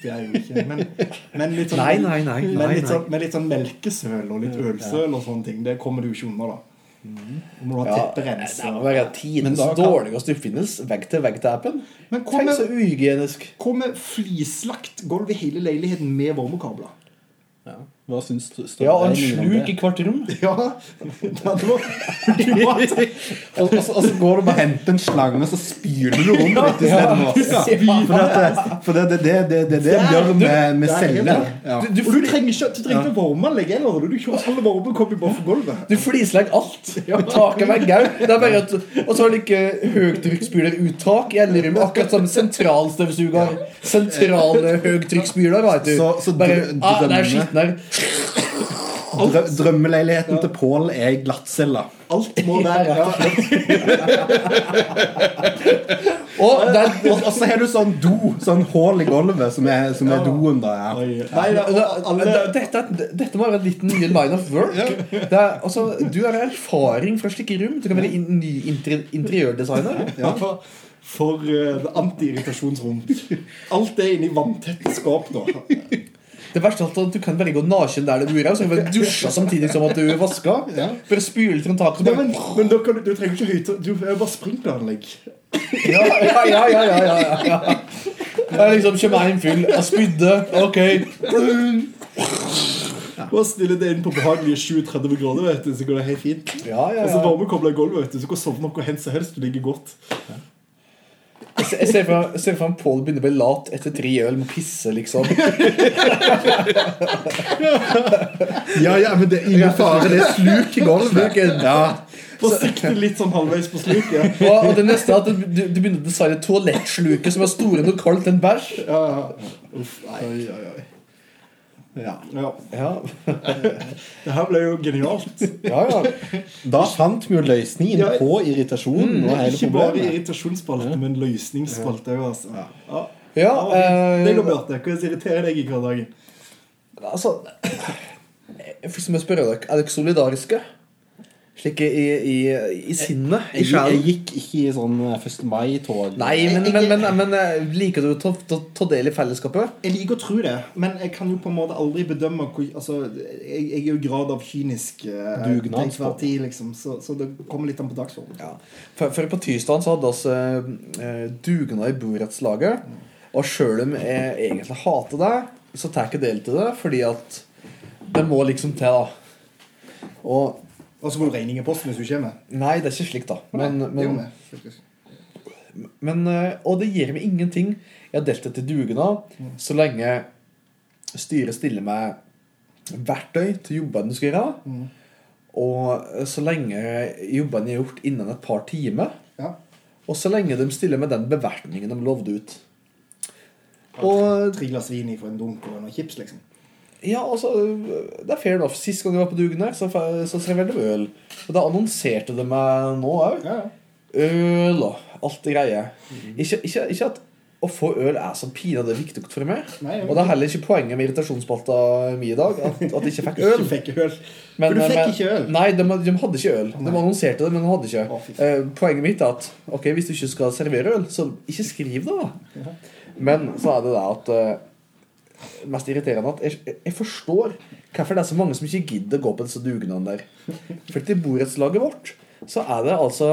Det er jo ikke Men, men litt sånn Nei, nei, nei, men litt nei. sånn, melk. litt sånn melkesøl og litt ølsøl og sånne ting, det kommer du ikke unna, da. Du må ha Ja, tepperens. det må være tidens da kan- dårligste oppfinnelse. Vegg-til-vegg-tappen. Men hva Tenk så uhygienisk. hva med flislagt gulv i hele leiligheten med varmekabler? Ja. Hva syns du? Ja, og en sluk i hvert rom. Ja. Og, og, så, og så går du bare og henter en slange, og så spyler du rommet ditt isteden. For det, for det, det, det, det, det, det gjør med, med er. Ja. Du, du, du trenger ikke, du trenger varmeanlegg heller. Du kjører alle varmekobler bare for gulvet. du flislegger alt. Taket vegger. Det er bare at, og så har du ikke høytrykksspyleruttak i ellerommet, akkurat som sentralstøvsuger. Sentrale høytrykksspyler, vet du. Så- så bare, ah, det er skitten her. Drø, drømmeleiligheten til Pål er glattcella. Alt må være ja. Og det er, Og, og så har du sånn do, sånn hull i gulvet, som er, som er doen. da ja. Nei, da, alle, dette, dette må være en liten ny line of work. Det er, altså, du har erfaring fra slike rom. Du kan være in, ny interi, interiørdesigner. Ja, for, for uh, anti-irritasjonsrom. Alt er inni vanntette skap nå. Det verste er at du kan bare gå naken der du bor, og så kan du dusje samtidig som at du vasker. Bare spyle fra taket. Bare... Ja, men, men du, du trenger ikke høyt Du er bare sprinkleranlegg. Ja, ja, ja, ja, ja, ja, ja. Jeg liksom kommer hjem full av spydde. Ok. Bare stille det inn på behagelige 37 grader, vet du, så går det helt fint. Ja, ja, ja. Og så ja. varmekobler gulvet, vet du, så kan sovne hvor hen som helst. Du ligger godt. Ser- Jeg ser for meg- Pål begynner å bli lat etter tre øl, må pisse, liksom. Ja, ja, men det er ingen fare. Det er sluk i gulvet. Ja. Forsiktig litt sånn halvveis på sluket. Og, og det neste er at du, du du begynner å designe toalettsluket som er store nok kaldt en bæsj. Ja, ja. Uff, nei. Oi, oi, oi. Ja. Ja. Ja, Det her ble jo genialt. ja. ja. Da fant vi jo løsningen Ja. på irritasjonen Mm, ikke Ikke bare problemet. irritasjonsspalte, men løsningsspalte òg, altså. Ja. ja Det går eh, Bjarte. Hva irriterer deg i hverdagen? altså jeg må jeg spørre dere, er dere solidariske? Slik i, i, i sinnet? I Jeg, jeg gikk ikke i sånn eh, 1. mai-tog. Nei, men, men, men, men eh, liker du å ta, del i fellesskapet? Jeg liker å tro det, men jeg kan jo på en måte aldri bedømme hvor altså, jeg, jeg er jo grad av kynisk eh, tid, liksom, så, så det kommer litt an på dagsordenen. Ja. For, for på tirsdag så hadde vi eh, dugnad i borettslaget. Og sjøl om jeg egentlig hater det, så tar jeg ikke del til det, fordi at det må liksom til, da. Og Og så får du regning i posten hvis du kommer. Nei, det er ikke slik, da. Men, Det gjør men, faktisk. men eh, Og det gir meg ingenting. Jeg har delt det til dugnad så lenge styret stiller meg verktøy til jobbene du skal gjøre. Mm. Og så lenge jobbene er gjort innen et par timer, Ja. og så lenge de stiller med den bevertningen de lovde ut. Og Tre glass vin i for en dunk og noen chips, liksom. Ja, altså Det er fair enough. Sist gang jeg var på dugnad, så, så serverte de øl. Og da annonserte de meg nå òg. Ja. Øl og alt det greier. Ikke, ikke, ikke at å få øl er så pinadø viktig for meg. Nei, Og det er heller ikke poenget med irritasjonsspalta mi i dag. At, at jeg ikke fikk øl. Ikke fikk øl. Men- For du fikk men- ikke øl? Nei, de, de hadde ikke øl. De annonserte det, men de hadde ikke. Oh. Eh, poenget mitt er at ok, hvis du ikke skal servere øl, så ikke skriv det, da. Ja. Men så er det det at eh, mest irriterende at jeg, jeg forstår hvorfor det er så mange som ikke gidder å gå på disse dugnadene der. For til borettslaget vårt så er det altså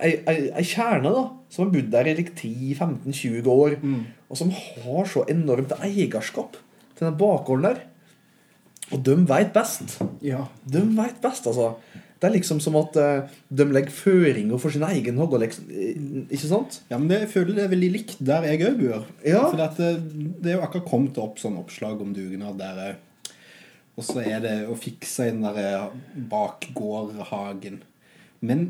ei, ei, ei kjerne da som har bodd der i like 10-15-20 år, Mm. og som har så enormt eierskap til den bakgården der. Og de veit best. Ja. De veit best, altså. Det er liksom som at eh, de legger føringer for sin egen hogg. Liksom, eh, ikke sant? Ja, men det, jeg føler det er veldig likt der jeg òg bor. Ja. For det, det er jo akkurat kommet opp sånn oppslag om dugnad der eh, Og så er det å fikse den der eh, bakgårdhagen. Men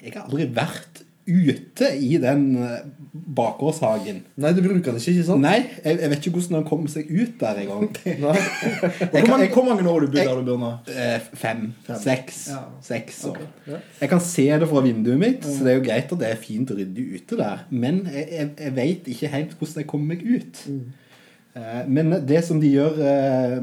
jeg har aldri vært ute i den eh, bakgårdshagen. Nei, du bruker den ikke, ikke sant? Nei, jeg, jeg vet ikke hvordan den kommer seg ut der engang. Nei. Hvor mange, år har du bodd der du nå? Eh, Fem, Fem. seks, Ja. seks år. Ok, ja. Jeg kan se det fra vinduet mitt, så det er jo greit at det er fint ryddig ute der. Men jeg, jeg, jeg veit ikke helt hvordan jeg kommer meg ut. Mm. Men det som de gjør, eh,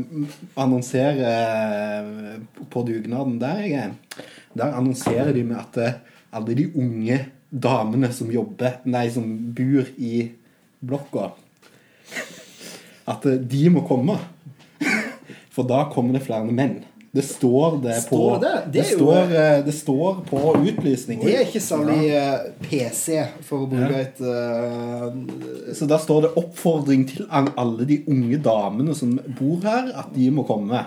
annonserer eh, på dugnaden der jeg er, der annonserer de med at eh, alle de unge damene som jobber, nei, som bor i blokka, at eh, de må komme. For da kommer det flere menn. Det står det på Står det? Det Det, står, eh, det står på utlysningen. Det er ikke særlig eh, PC, for å bruke et uh, Så da står det oppfordring til alle de unge damene som bor her, at de må komme.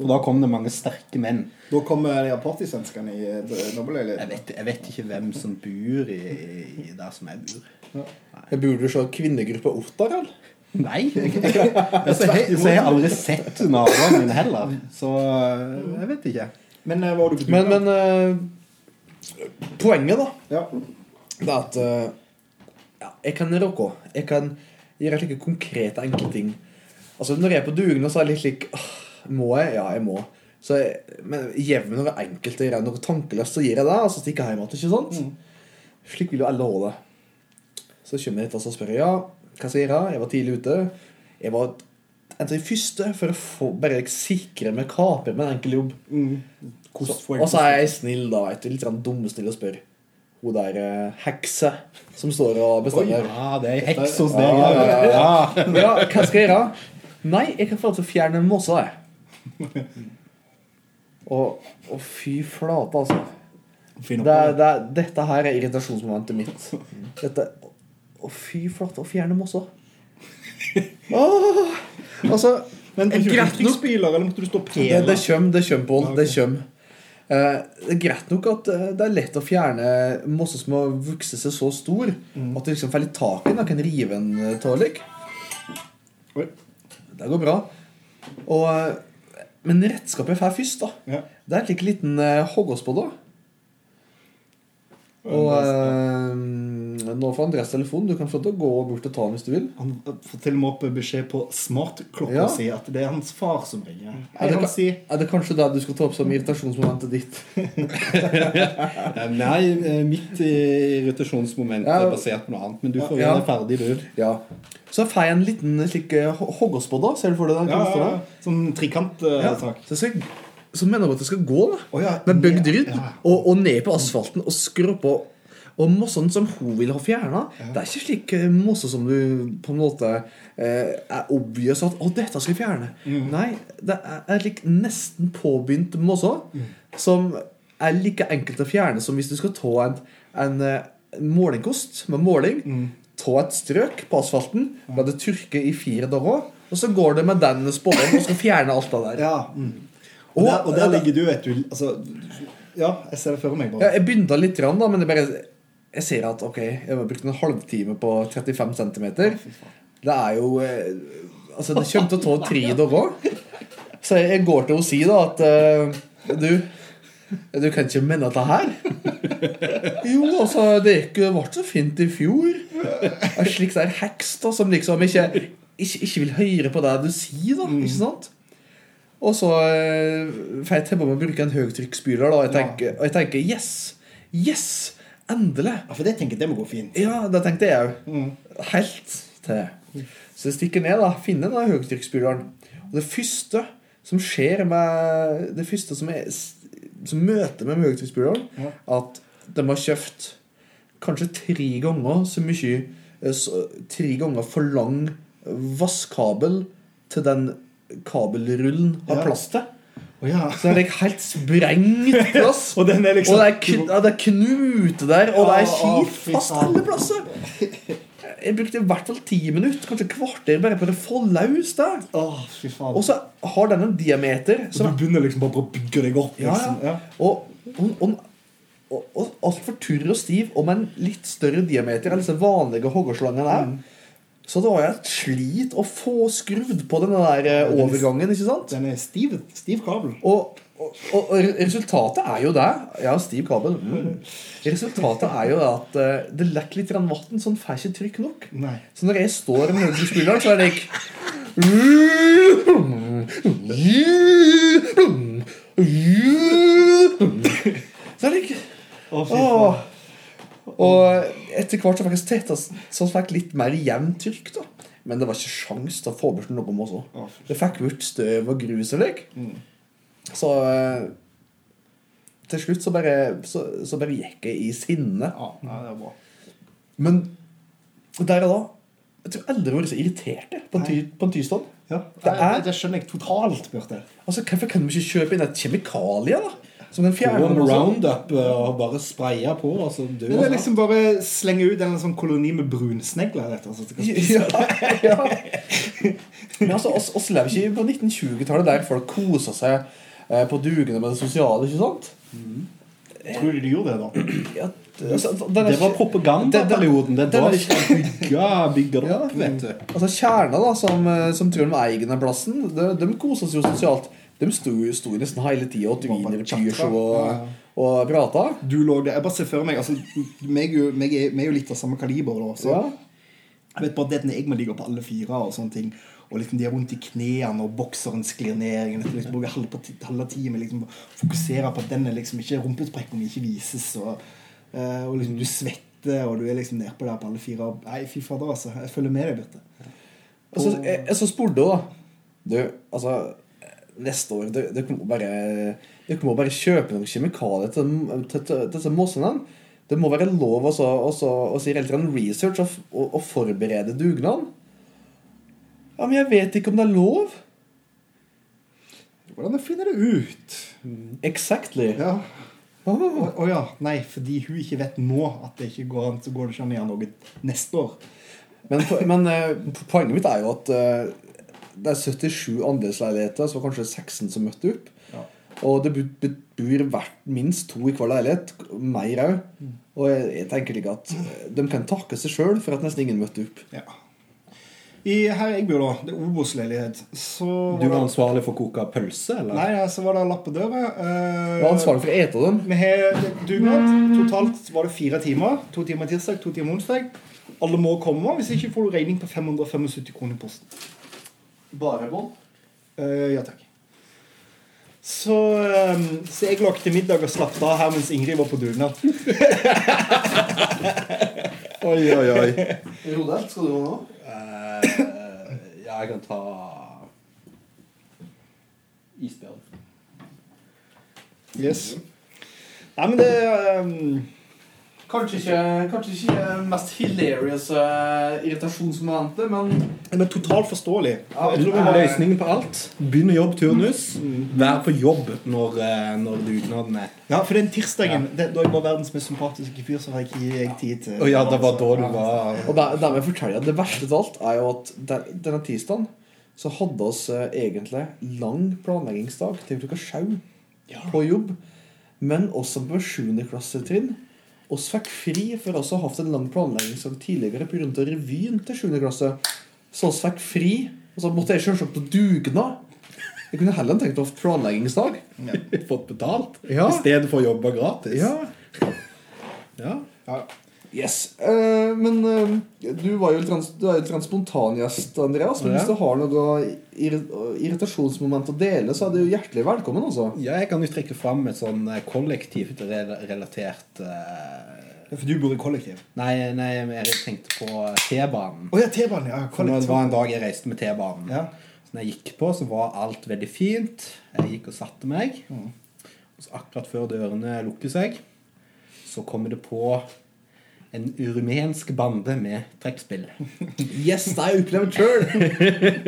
Og da kom det mange sterke menn. Da kommer de partysvenskene i eh, Jeg vet, jeg vet ikke hvem som bor i, i der som jeg bor. Bor du så kvinnegruppe Ottar, eller? Nei. Jeg, jeg, jeg, så jeg, så jeg har aldri sett naboene mine heller. Så eh, jeg vet ikke. Men eh, hva har du på Men, men uh, Poenget, da, Ja. det er at uh, ja, Jeg kan rocke. Jeg kan gjøre slike konkrete, enkle ting. Altså, når jeg er på dugnad, så er det litt slik «Åh, Må jeg? Ja, jeg må. Så jeg, men gjev meg enkelte jeg noe tankeløst, så gir jeg det. Og så stikker jeg hjem igjen. Ikke sant? Slik vil jo alle ha det. Så kommer jeg hit og spør jeg, ja, hva skal jeg gjøre? Jeg var tidlig ute. Jeg var en av de første for å få, bare sikre meg kaper med en enkel jobb. Mm. Så, og så er jeg snill, da. vet du, Litt grann dummesnill og spør. Hun der eh, hekse som står og bestemmer. Ja, det er heks hos deg. ja, ja, ja. Ja. Ja, hva skal jeg gjøre? Nei, jeg kan få lov til å fjerne måsa, jeg. Og, og fy flate, altså. Det, er- det? det, er- dette her er irritasjonsmomentet mitt. Dette Å, fy flate, å fjerne måsa. Åh, altså Men greit greit nok- eller måtte du stå og Det, det kjøm, det kjøm Pål. Ja. Det kjøm. Uh, det er greit nok at uh, det er lett å fjerne mosse som har vokst seg så stor Mm. at du liksom får litt tak i den og kan rive en uh, tålik. Oi. Det går bra. Og, eh, men redskapet jeg får først, da Ja. Det er en liten uh, hoggåspodd. Og eh, nå får Andreas telefon. Du kan få til å gå bort og ta den hvis du vil. Han får til og med opp beskjed på smartklokka Ja. si at det er hans far som ringer. Er det han kan- sier Er det kanskje det du skal ta opp som irritasjonsmomentet ditt? Eh, Nei, eh, mitt irritasjonsmoment er basert på noe annet. Men du får gjøre ja. ferdig, du. Ja. Så får jeg en liten slik uh, hoggåspodd. Ser du for deg den? ja, ja, ja. Sånn Ja. trikantsak. Så, skal, så mener du at det skal gå da Oh, ja, med bygd rydd ja. og, og ned på asfalten og skru på. Og mossene som hun vil ha fjerna, det er ikke slik eh, mosse som du på en måte eh, er obvious at 'Å, dette skal jeg fjerne'. Mm. Nei, det er, slik nesten påbegynt mosse Mm. som er like enkelt å fjerne som hvis du skal ta en, en, eh, en målingkost med måling. Mm. Ta et strøk på asfalten, la det tørke i fire dager, og så går det med den spådommen og skal fjerne alt det der. Ja. Mm. Og, der, og der ligger du, vet du. Altså, ja, jeg ser det for meg. Ja, jeg begynte litt, rann, da, men det bare, jeg ser at ok, jeg har brukt en halvtime på 35 cm. Det er jo eh, Altså, det kommer til å ta tre dager. Så jeg, går til å si da at eh, Du, du kan ikke mene dette her? Jo, altså, det gikk jo- ble så fint i fjor. En slik der heks da, som liksom ikke, ikke, ikke vil høre på det du sier, da. Ikke sant? Og så eh, får jeg til å bruke en høytrykksspyler, da. Og jeg tenker, og jeg tenker yes! Yes! Endelig! Ja, for det tenker jeg det må gå fint. Ja, det tenkte jeg òg. Mm. Helt til. Så jeg stikker ned, da. Finner den høytrykksspyleren. Og det første som skjer med Det første som, er, som møter med høytrykksspyleren, Ja. at de har kjøpt kanskje tre ganger så mye eh, så, Tre ganger for lang vasskabel til den kabelrullen har Ja. plass til. Å ja. Så det er helt sprengt plass. Og den er liksom Og det er, kn ja, er knute der, og det er kjipt fast alle plasser. Jeg brukte i hvert fall ti minutter, kanskje kvarter, bare på å få løs det. Oh. Og så har den en diameter som du begynner liksom bare på å bygge deg opp. Ja, Liksom. ja. Og, og, og, og, og altfor turr og stiv, og med en litt større diameter enn disse vanlige hoggerslangene er. Mm. Så det var jo et slit å få skrudd på denne der eh, er- overgangen, ikke sant? Den er stiv, stiv kabel. Og, og, og resultatet er jo det Ja, stiv kabel. Mm. Resultatet er jo det at eh, det lekker litt vann, så den får ikke trykk nok. Nei. Så når jeg står med høytrykksspyleren, så er det ikke Så er det ikke Å, fy faen. Og etter hvert så fikk jeg så jeg fikk litt mer jevnt trykk. da Men det var ikke sjans til å få bort noe også. Det fikk bort støv og grus og lik. Mm. Så eh, til slutt så bare, så, så bare gikk jeg i sinne. Ja, det er bra. Men der og da Jeg tror aldri jeg har vært så irritert på en, ty, på en tirsdag. Ja, Det er- det skjønner jeg totalt. Altså, Hvorfor kan vi ikke kjøpe inn et kjemikalie da? Som den Få fjerne en roundup eh, og bare spraye på. Altså, dø Det er liksom bare slenge ut en sånn koloni med brunsnegler. Og slett. Ja, ja. Men altså, oss, oss lever ikke på 1920-tallet der folk koser seg eh, på dugene med det sosiale, ikke sant? Tror du de gjorde det, da? Ja, det, altså, er Det var propagandaperioden. Det Den var ikke bygge, bygge det Ja. opp, vet du. Altså Kjerna, da, som, eh, som tror de eier den plassen, de, de koser seg jo sosialt. De sto, sto nesten hele tida og Bare tviner chatta. pyrs og, og prata. Du lå der. Jeg bare ser for meg altså, meg, jo- meg, er, meg er jo litt av samme kaliber. Da, så Ja. Jeg vet bare det når jeg må ligge på alle fire og sånne ting. Og liksom de har vondt i knærne, og bokseren sklir ned. Jeg liksom bruker halve, med liksom fokusere på at den er liksom ikke rumpesprekken ikke vises. Og, eh, og liksom du svetter, og du er liksom nedpå der på alle fire. Og, nei, fy fader, altså. Jeg følger med deg, Birte. Og så, jeg, jeg så spurte hun, da. Du, altså Neste år Dere dere må bare Dere må bare kjøpe noen kjemikalier til, til, til, disse mossene. Det må være lov også, også, å si litt research og, og, og forberede dugnaden. Ja, men jeg vet ikke om det er lov. Hvordan finner det ut? Exactly. Ja. Å oh. oh, oh, ja. Nei, fordi hun ikke vet nå at det ikke går an, så går det ikke an å gjøre noe neste år. Men, men eh, poenget mitt er jo at eh, det er 77 andelsleiligheter, så var kanskje 16 som møtte opp. Ja. Og det bor hvert minst to i hver leilighet. Mer òg. Og jeg, jeg tenker ikke at eh, de kan takke seg sjøl for at nesten ingen møtte opp. Ja. I, her jeg bor, da, det er Obos-leilighet, så Du var det- ansvarlig for å koke pølse, eller? Nei, ja, så var det lapp på døra. eh, Jeg var ansvarlig for å ete dem. Vi har dugnad. Totalt var det fire timer. To timer tirsdag, to timer onsdag. Alle må komme. Hvis ikke får du regning på 575 kroner i posten. Bare bånd? Uh, ja takk. Så, um, så jeg lagde middag og slapp av her mens Ingrid var på dugnad. Oi, oi, oi. Rode, skal du nå? Eh, ja, jeg kan ta isbjørn. Yes. Nei, men det eh, Kanskje ikke, kanskje ikke mest hilarious uh, irritasjonsmomentet, men Men totalt forståelig. Ja, Jeg tror det er løsningen på alt. Begynn å jobbe turnus. Vær på jobb når, eh, når dugnaden er Ja, for den tirsdagen det, Da jeg var verdens mest sympatiske fyr, så har jeg ikke jeg tid til Og ja, det var da du var Og jeg forteller at det verste av alt er jo at der, denne tirsdagen så hadde oss eh, egentlig lang planleggingsdag til klokka sju på jobb. Men også på 7. klassetrinn. Oss fikk fri for oss å ha hatt en lang planleggingsdag tidligere pga. revyen til 7. klasse. Så oss fikk fri Og så måtte jeg selvsagt på dugnad. Jeg kunne heller tenkt å ha planleggingsdag. Fått betalt Ja. i stedet for å jobbe gratis. Ja. Ja. Ja. Yes. Uh, men uh, du, var jo trans- du er jo litt sånn spontangjest, Andreas. Men Ja. hvis du har noe irri- irritasjonsmoment å dele, så er du hjertelig velkommen. Også. Ja, jeg kan jo trekke fram et sånn eh, kollektivt relatert relatert ja, For du bor i kollektiv? Nei, nei, jeg tenkte på T-banen. Å ja, T-banen. Ja, kollektiv. det var en dag jeg reiste med T-banen. Ja. Så når jeg gikk på, så var alt veldig fint. Jeg gikk og satte meg. Og så akkurat før dørene lukker seg, så kommer det på en rumensk bande med trekkspill. Yes, det har jeg opplevd sjøl!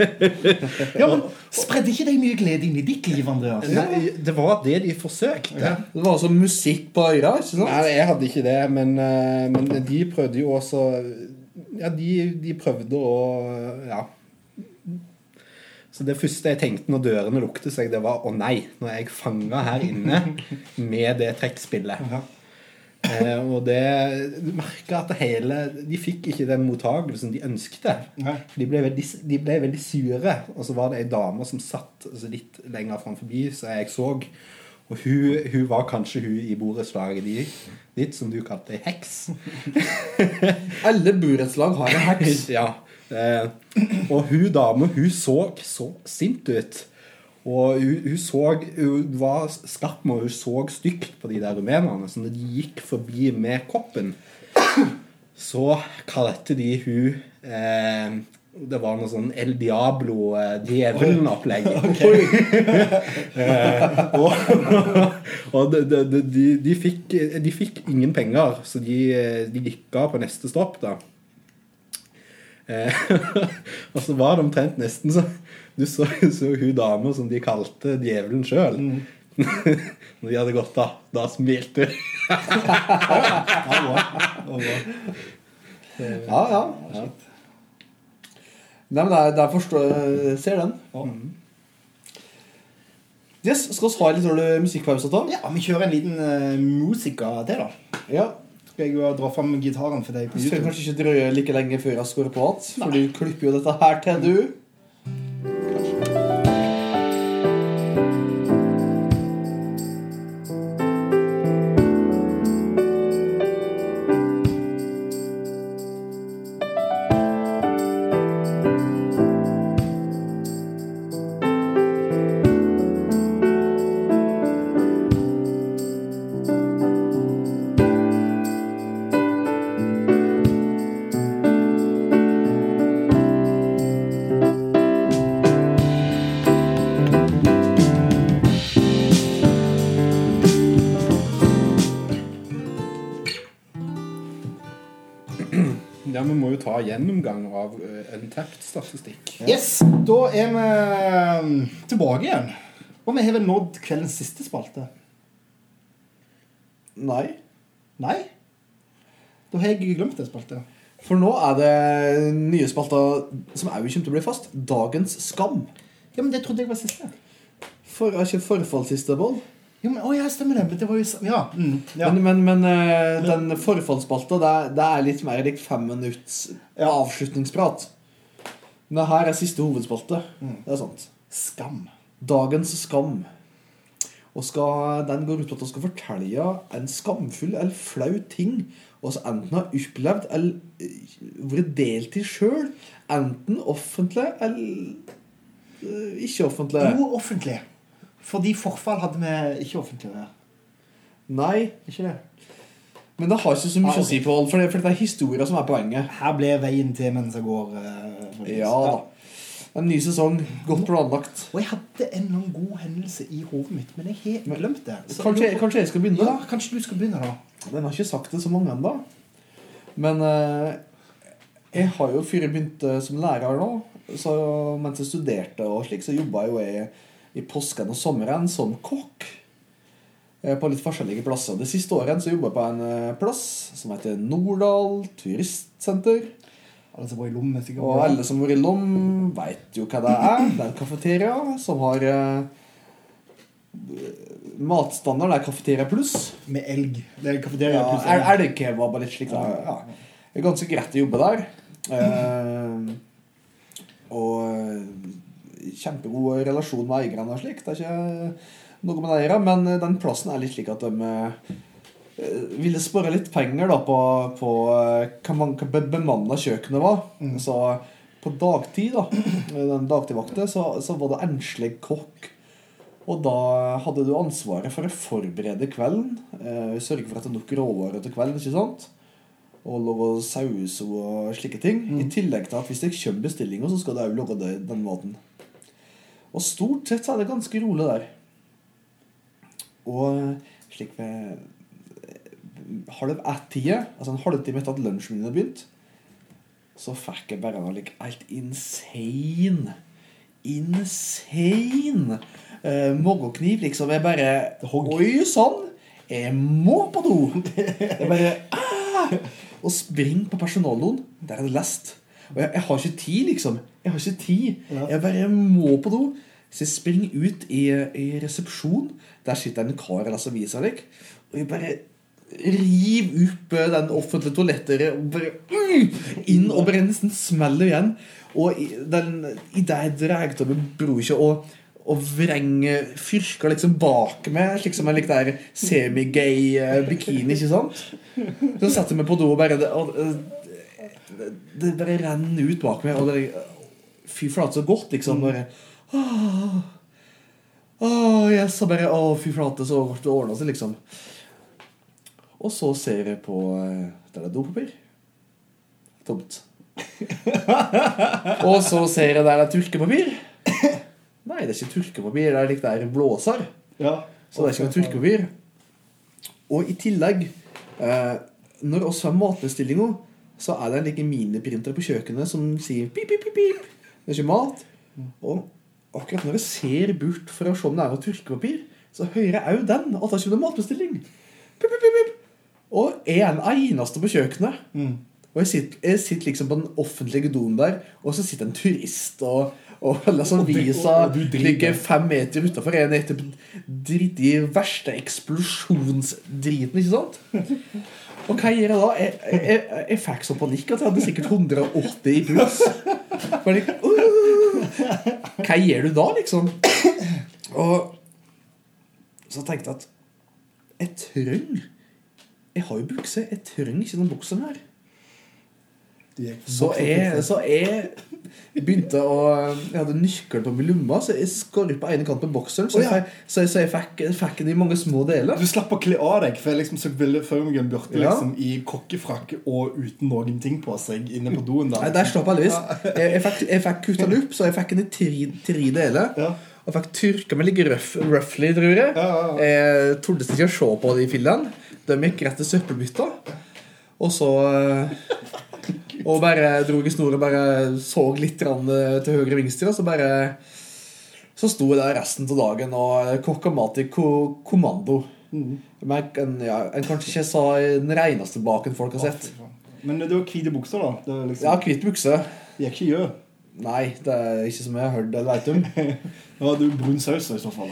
ja, men Spredde ikke de mye glede inn i ditt liv, Andreas? Nei, det var det de forsøkte. Det var altså musikk på øra, ikke sant? Nei, jeg hadde ikke det, men, eh, men de prøvde jo også Ja, de, de prøvde å Ja. Så det første jeg tenkte når dørene lukte seg, det var å nei, nå er jeg fanga her inne med det trekkspillet. Eh, og det Du merka at det hele De fikk ikke den mottagelsen de ønskte. De ble, veldig, de ble veldig sure. Og så var det ei dame som satt altså litt lenger fram forbi, så jeg så. Og hun, hun var kanskje hun i borettslaget ditt, som du kalte ei heks. Alle borettslag har en heks. ja. Eh, og hun dame, hun så så sint ut. Og hun, hun så Hun var skarp med og hun så stygt på de der rumenerne. Så når de gikk forbi med koppen, så kalte de hun eh, Det var noe sånn El Diablo, eh, djevelen-opplegg. eh, og og de, de, de, de, fikk, de fikk ingen penger, så de, de gikk av på neste stopp, da. Eh, og så var det omtrent nesten så Du så, jo hun dama som de kalte djevelen sjøl. Når de hadde gått av, da smilte hun. Ja, ja. Nei, men der, er, det er jeg ser den. Yes, Skal vi ha en liten musikkpause, da? Ja, vi kjører en liten uh, musiker til, da. Ja. Skal jeg jo dra fram gitaren for deg på YouTube? skal kanskje ikke drøye like lenge før jeg skårer på igjen. For du klipper jo dette her til, du. Ja, Vi må jo ta gjennomgang av uh, Untapped-statistikk. Yes, da er vi um, tilbake igjen. Og vi har vel nådd kveldens siste spalte. Nei. Nei? Da har jeg glemt en spalte. For nå er det nye spalter som òg kommer til å bli fast. Dagens skam. Ja, men det trodde jeg var siste. For, er ikke forfall siste, Boll? Jo, men, å ja, stemmer det. Men det var jo Ja. Mm, ja. Men, men, men eh, den forfallsspalta, det, det er litt mer lik fem minutts avslutningsprat. Men det her er siste hovedspalte. Det er sant. Skam. Dagens skam. Og skal, Den går ut på at vi skal fortelle en skamfull eller flau ting vi enten har opplevd eller eh, vært delt i sjøl. Enten offentlig eller eh, ikke offentlig. Jo, offentlig. Fordi forfall hadde vi ikke offentlig. med. Nei, Ikke det? men det har ikke så mye Ah, okay. å si, på, For, det- for det er historier som er poenget. Her ble veien til mens jeg går. Uh. Ja da. En ny sesong. Godt planlagt. Og jeg hadde en noen god hendelse i hodet mitt, men jeg har glemt det. Kanskje, jeg- kanskje jeg skal begynne? Ja, kanskje du skal begynne, da. Den har ikke sagt det så mange ennå. Men uh, jeg har jo før jeg begynte som lærer nå, så mens jeg studerte og slik, så jobba jo jeg i påsken og sommeren som kokk. eh, På litt forskjellige plasser. Det siste året så jobba jeg på en eh, plass som heter Norddal turistsenter. Alle som var i Lom. Og alle som har vært i Lom, veit jo hva det er. Det er en kafeteria som har eh, Matstandard er kafeteria pluss. Med elg. Det er kafeteria Ja, pluss elg. elgkebab og litt slikt. Ja. Det er ganske greit å jobbe der. Eh, og kjempegod relasjon med eierne og slik. Det er ikke noe med å men den plassen er litt slik at de eh, ville spare litt penger da på, på eh, hva man hva be- bemanna kjøkkenet var. Mm. Så på dagtid, da, den dagtidvakta, så, så var det enslig kokk. Og da hadde du ansvaret for å forberede kvelden. Eh, sørge for at det er nok råvarer til kvelden. ikke sant? Og lage saus og slike ting. Mm. I tillegg til at hvis det kommer bestillinger, så skal du òg lage den maten. Og stort sett så er det ganske rolig der. Og slik ved eh, halv ett-tida, altså en halvtime etter at lunsjen min hadde begynt, så fikk jeg bare noe like, helt insane Insane eh, morgenkniv. liksom. Jeg bare Oi sann! Jeg må på do! Jeg bare ah! Og spring på personaldoen. Der er det lest. Og jeg, jeg har ikke tid, liksom. Jeg har ikke tid. Ja. Jeg bare må på do. Så jeg springer ut i, i resepsjon. Der sitter en kar og leser aviser. like. Og jeg bare Riv opp eh, den offentlige toalettdøra og bare mm, inn og bare nesten smeller igjen. Og i, den, i det jeg drar av meg brorkje og, og vrenger fyrker liksom bak meg, slik som en like der semigay eh, bikini, ikke sant? Så setter jeg meg på do og bare og, det, det bare renner ut bak meg. Og det, fy flate, så godt, liksom. Bare Åh, åh, yes, og bare, åh, fy flate, så godt det ordna seg, liksom. Og så ser jeg på eh, Der det er dopapir. Tomt. og så ser jeg der det er tørkepapir. Nei, det er ikke tørkepapir. Det er litt der blåser. Ja. Så det er ikke noe tørkepapir. Og i tillegg, eh, når oss har matbestillinga, så er det en like miniprinter på kjøkkenet som sier pip, pip, pip, pip. Det er ikke mat. Og akkurat når jeg ser bort for å se om det er noe tørkepapir, så hører jeg òg den. At det kommer en matbestilling. Pip, pip, pip. Og er den eneste på kjøkkenet. Mm. Og jeg sitter, jeg sitter liksom på den offentlige doen der, og så sitter en turist og, og liksom driver. ligger fem meter utafor en etter dritt i verste eksplosjonsdriten, ikke sant? Og hva gjør jeg da? Jeg, jeg, jeg, fikk så panikk at jeg hadde sikkert 180 i puls. Hva gjør du da, liksom? Og så tenkte jeg at jeg trenger Jeg har jo bukse. Jeg trenger ikke den bokseren her. Så jeg, så jeg begynte å Jeg hadde nøkkel på min lomme, så jeg skar på ene kanten på bokseren. Så oh, ja. så jeg, så jeg fikk, fikk den i mange små deler. Du slapp å kle av deg, for jeg liksom så for meg en Bjarte Ja. liksom, i kokkefrakk og uten noen ting på seg inne på doen. Nei, der der slapp jeg. Jeg, jeg fikk, jeg fikk kutta den opp, så jeg fikk den i tre, tre deler. Ja. Og fikk tyrka meg litt røff, roughly, tror jeg. Ja, ja, ja. Jeg torde ikke å se på de fillene. De gikk rett til søppelbytta. Og så eh, Og bare dro i snoret, bare så litt eh, til høyre og og så bare Så sto jeg der resten av dagen og kokka mat i kommando. Mm. Men en, ja, en kanskje ikke sa den reneste baken folk har sett. Men du har hvite bukser, da. Det liksom, Ja, hvit bukse. Det gikk ikke gjør? Nei, det er ikke som jeg har hørt eller vet om. Nå har du brun saus i så fall.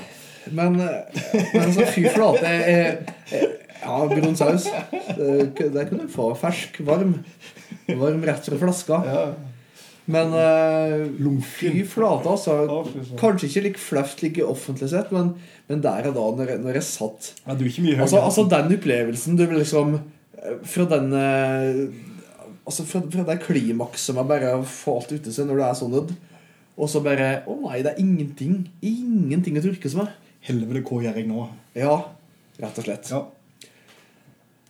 Men, eh, men altså, fy flate jeg, jeg, jeg, Ja, brun saus. Det, det kunne du få. Fersk, varm. Varm rett fra flaska. Ja. Men uh, fy flate, altså. Kanskje ikke like flaut like offentlig sett, men, men der og da, når jeg, når jeg satt Ja, er. Altså, altså den opplevelsen du liksom eh, Fra den eh, Altså fra, fra det klimakset med bare å få alt ute seg når du er sånn og så bare Å nei, det er ingenting. Ingenting å tørke seg med. Helvete, hva gjør jeg nå? Ja, rett og slett. Ja.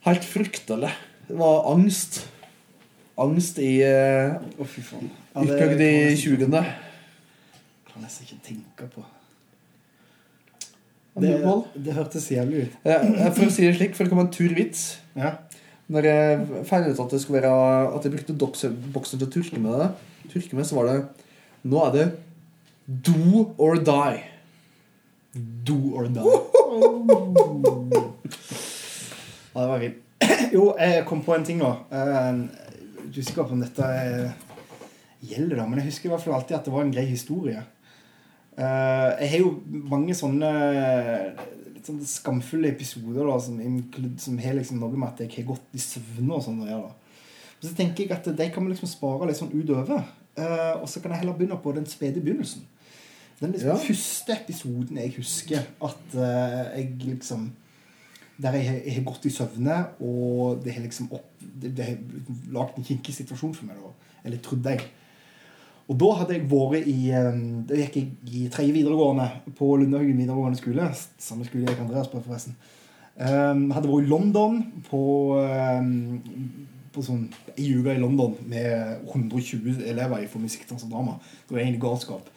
Helt fryktelig. Det var angst. Angst i uh, Å, fy faen. Ja, i Utbygd i kan jeg nesten- 20. Kan nesten ikke tenke på. Det, Det, hørtes jævlig ut. Eh, for å si det slik, for det kom en tur vits. Ja. Når jeg fant ut at det skulle være At jeg brukte boksen til å turke med det, turke med, så var det Nå er det do or die. Do or die. Ja, det var fint. Jo, jeg kom på en ting nå. Er usikker på om dette er- gjelder, da, men jeg husker i hvert fall alltid at det var en grei historie. Eh, Jeg har jo mange sånne litt sånn skamfulle episoder da, som, som har liksom noe med at jeg har gått i søvne og sånn. å gjøre. Men så tenker jeg at de kan man liksom spare litt sånn utover. Eh, og så kan jeg heller begynne på den spede begynnelsen. Den liksom Ja. første episoden jeg husker at eh, jeg liksom Der jeg har gått i søvne, og det har liksom opp, det, det har lagd en kinkig situasjon for meg. da, Eller trodde jeg. Og da hadde jeg vært i eh, Da gikk jeg i tredje videregående på Lundehaugen videregående skole. Samme skole jeg Andreas på, forresten. Um, hadde vært i London på, um, på sånn ei uke i London med 120 elever for musikkdans og drama. Det var egentlig galskap.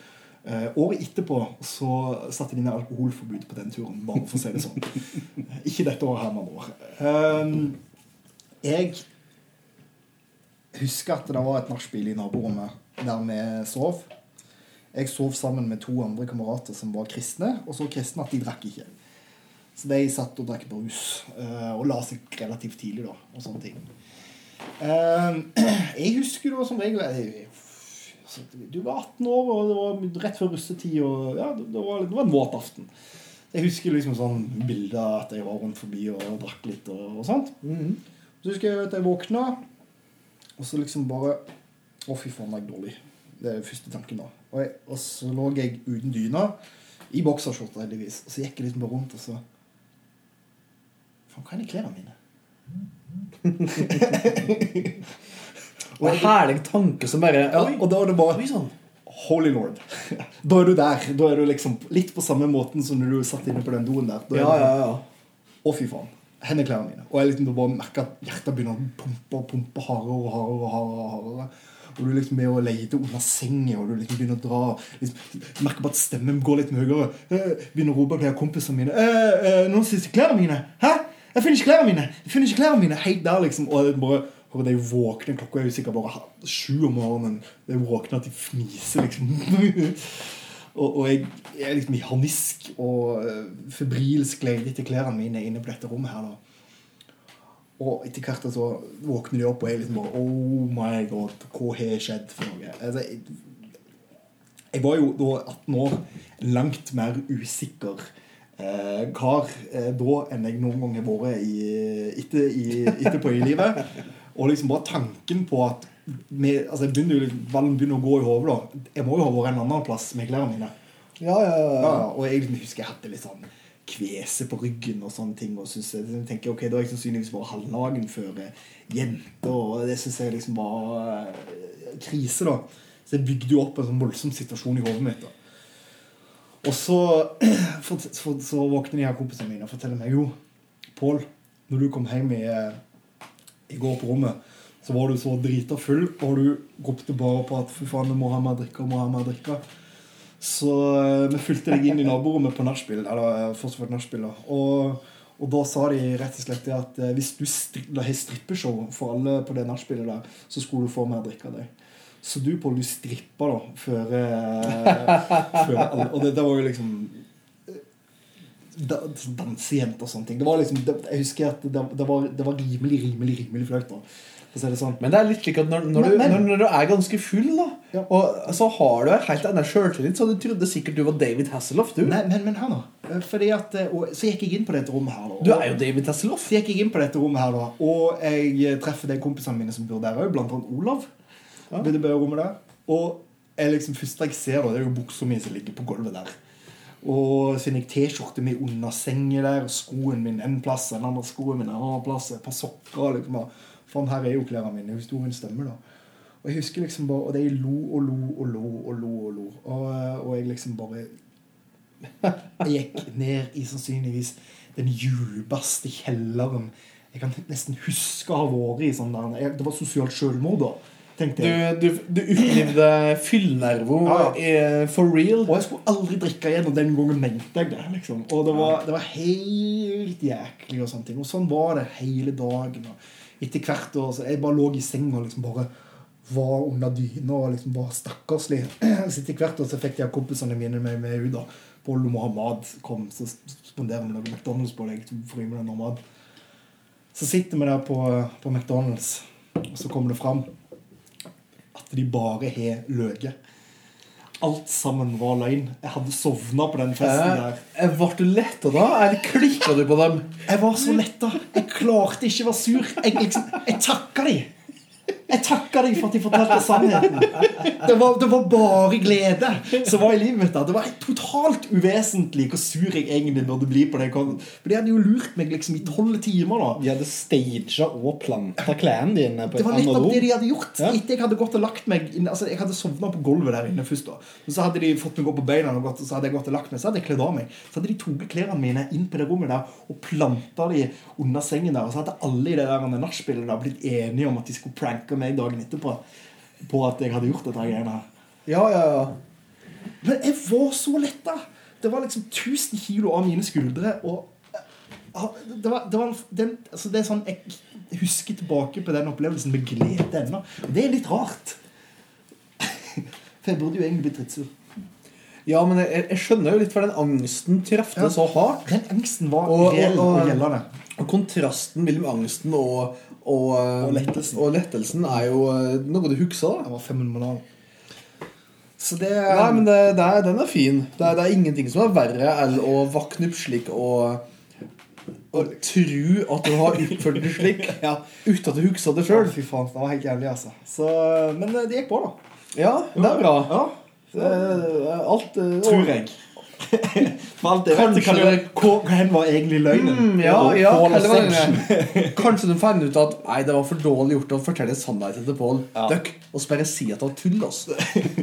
Uh, året etterpå så satte de ned alkoholforbud på den turen, bare for å si det sånn. Ikke dette året her, med andre ord. Um, jeg husker at det var et nachspiel i naborommet der vi sov. Jeg sov sammen med to andre kamerater som var kristne, og så kristne at de drakk ikke. Så de satt og drakk brus, eh, og la seg relativt tidlig, da, og sånne ting. Eh, jeg husker da som regel altså, Du var 18 år, og det var rett før russetid, og ja, det var, det var en våt aften. Jeg husker liksom sånn bilder at jeg var rundt forbi og drakk litt og, og sånt. Mhm. Så husker jeg at jeg våkna, og så liksom bare Å, fy faen, jeg jeg dårlig. Det er første tanken da. Og, jeg, og så lå jeg uten dyna, i bokserskjorte heldigvis. Og så gikk jeg liksom bare rundt, og så Faen, hva er det i klærne mine? Og en herlig tanke som bare Ja, og da er det bare sånn. Holy lord. Da er du der. Da er du liksom litt på samme måten som når du satt inne på den doen der. Da er Ja, ja, ja. Å, fy faen. Hen er klærne mine. Og jeg liksom bare merker at hjertet begynner å pumpe og pumpe hardere og hardere. Og hardere, hardere. Og du liksom er og leter under senga, og du liksom begynner å dra. Liksom, merker bare at stemmen går litt høyere. Eh, begynner å rope til kompisene mine. Øh, øh, 'Noen sier klærne mine!' 'Hæ? Jeg finner ikke klærne mine!' Jeg finner ikke klærne mine Helt der, liksom. Og jeg bare og de våkner, Klokka er jo sikkert bare sju om morgenen. De våkner at de fniser, liksom. og, og jeg, er liksom i harnisk og uh, febrilsk leter etter klærne mine inne på dette rommet her. da og etter hvert så våkner de opp, og jeg liksom bare Oh my god, hva har skjedd for noe? Altså, jeg, jeg var jo da 18 år, langt mer usikker eh, kar eh, da enn jeg noen gang har vært i, etter, i, etterpå i livet. Og liksom bare tanken på at med, altså jeg begynner jo, Ballen begynner å gå i hodet. da Jeg må jo ha vært en annen plass med klærne mine. Ja, ja, ja. Ja, og jeg liksom husker jeg hadde litt sånn kvese på ryggen og sånne ting. Og synes jeg, tenker, ok, Da er jeg sannsynligvis bare halvnagen før eh, jenter, og det syns jeg liksom var eh, krise, da. Så jeg bygde jo opp en sånn voldsom situasjon i hodet mitt. da. Og så, for, for, så våkner de her kompisene mine og forteller meg jo Pål, når du kom hjem i, eh, i går på rommet, så var du så drita full, og du ropte bare på at fy faen, du må ha mer drikke, må ha mer drikke. Så eh, vi fulgte deg inn i naborommet på nachspiel. Eller eh, fortsatt nachspiel. Og, og da sa de rett og slett at eh, hvis du har strippeshow for alle på det nachspielet der, så skulle du få mer drikke av deg. Så du, Pål, du strippa da før, før alle Og det, det var jo liksom da, Dansejenter og sånne ting. Det var liksom, det, jeg husker at det, det, var, det var rimelig, rimelig rimelig flaut. da. Det sånn. Men det er litt slik at når, når, Men- du, når, når du er ganske full, da Ja. og så har du en helt annen sjøltillit, så du trodde sikkert du var David Hasselhoff. Du, Nei, men, men her nå. Eh, Fordi at, eh, og, så gikk jeg inn på dette rommet her. da. du er jo David Hasselhoff. Så gikk jeg inn på dette rommet her da Og jeg treffer de kompisene mine som bor der òg, Blant annet Olav Ja. Det rommet der Og jeg liksom, første jeg ser da Det er jo buksa mi som ligger på gulvet der Og finner jeg t-skjorte mi under sengen der Skoen min en plass en annen skoen min en annen plass Et par sokker liksom og, Faen her er jo klærne mine Historien stemmer da Og jeg husker liksom bare Og de lo og lo og lo og lo og lo Og, og jeg liksom bare jeg gikk ned i sannsynligvis den djupeste kjelleren jeg kan nesten huske å ha vært i. sånn der, Det var sosialt selvmord da, tenkte jeg. du, du opplevde fyllnervo Ja. i- for real. Og jeg skulle aldri drikke igjen, og den gangen mente jeg det. liksom. Og det var, det var helt jæklig. Og sånne ting. Og sånn var det hele dagen. og Etter hvert år, så Jeg bare lå i senga og liksom bare var under dyna og liksom var stakkarslig. Så etter hvert år så fikk av kompisene mine med meg ut. da. Ha mat. Kom, så sponderer vi noe McDonald's på deg. jeg med deg noe mat. Så sitter vi der på, på McDonald's, og så kommer det fram at de bare har løyet. Alt sammen var løgn. Jeg hadde sovna på den festen der. Jeg Ble du letta da, eller klikka du på dem? Jeg var så letta. Jeg klarte ikke å være sur. Jeg, liksom, jeg takka de. Jeg takker deg for at jeg fortalte sannheten. Det var, det var bare glede som var i livet mitt. da. Det var totalt uvesentlig hvor sur jeg egentlig burde bli på det. For de hadde jo lurt meg liksom i tolv timer. da. De hadde staged og planta klærne dine på et annet rom. det de hadde gjort. Ja. Etter jeg hadde gått og lagt meg altså Jeg hadde sovna på gulvet der inne først. da Og Så hadde de fått meg opp på beina, og gått, så hadde jeg gått og lagt meg Så hadde jeg kledd av meg Så hadde de tatt klærne mine inn på det rommet der og planta de under sengen der. Og så hadde alle i det der nachspielet blitt enige om at de skulle pranke meg dagen etterpå på at jeg hadde gjort dette greiene her. Ja, ja, ja. Men jeg var så letta! Det var liksom 1000 kilo av mine skuldre. Og ah, det, var, det, var, den, altså det er sånn Jeg husker tilbake på den opplevelsen med glede ennå. Det er litt rart. For jeg burde jo egentlig blitt drittsur. Ja, men jeg, jeg skjønner jo litt for den angsten trefte Ja. så hardt. Den angsten var Og- reell og, og- gjeldende. Og kontrasten mellom angsten og, og, eh, Og lettelsen. og lettelsen er jo eh, noe du husker, da. Jeg var fenomenal. Så det Nei, men det, det er, den er fin. Det er, det er ingenting som er verre enn å våkne opp slik og og tro at du har oppført det slik ja. uten at du husker det Å, sjøl. Fy faen, det var helt jævlig, altså. Så, men eh, det gikk på, da. Ja, det er bra. Ja, Det alt eh, Tror jeg. For alt vet, Kanskje det- Hvor var egentlig løgnen? Mm, ja, ja, var Kanskje de fant ut at Nei, det var for dårlig gjort å fortelle sannheten til Pål. Ja. Døkk, og så bare si at det var tull. Altså.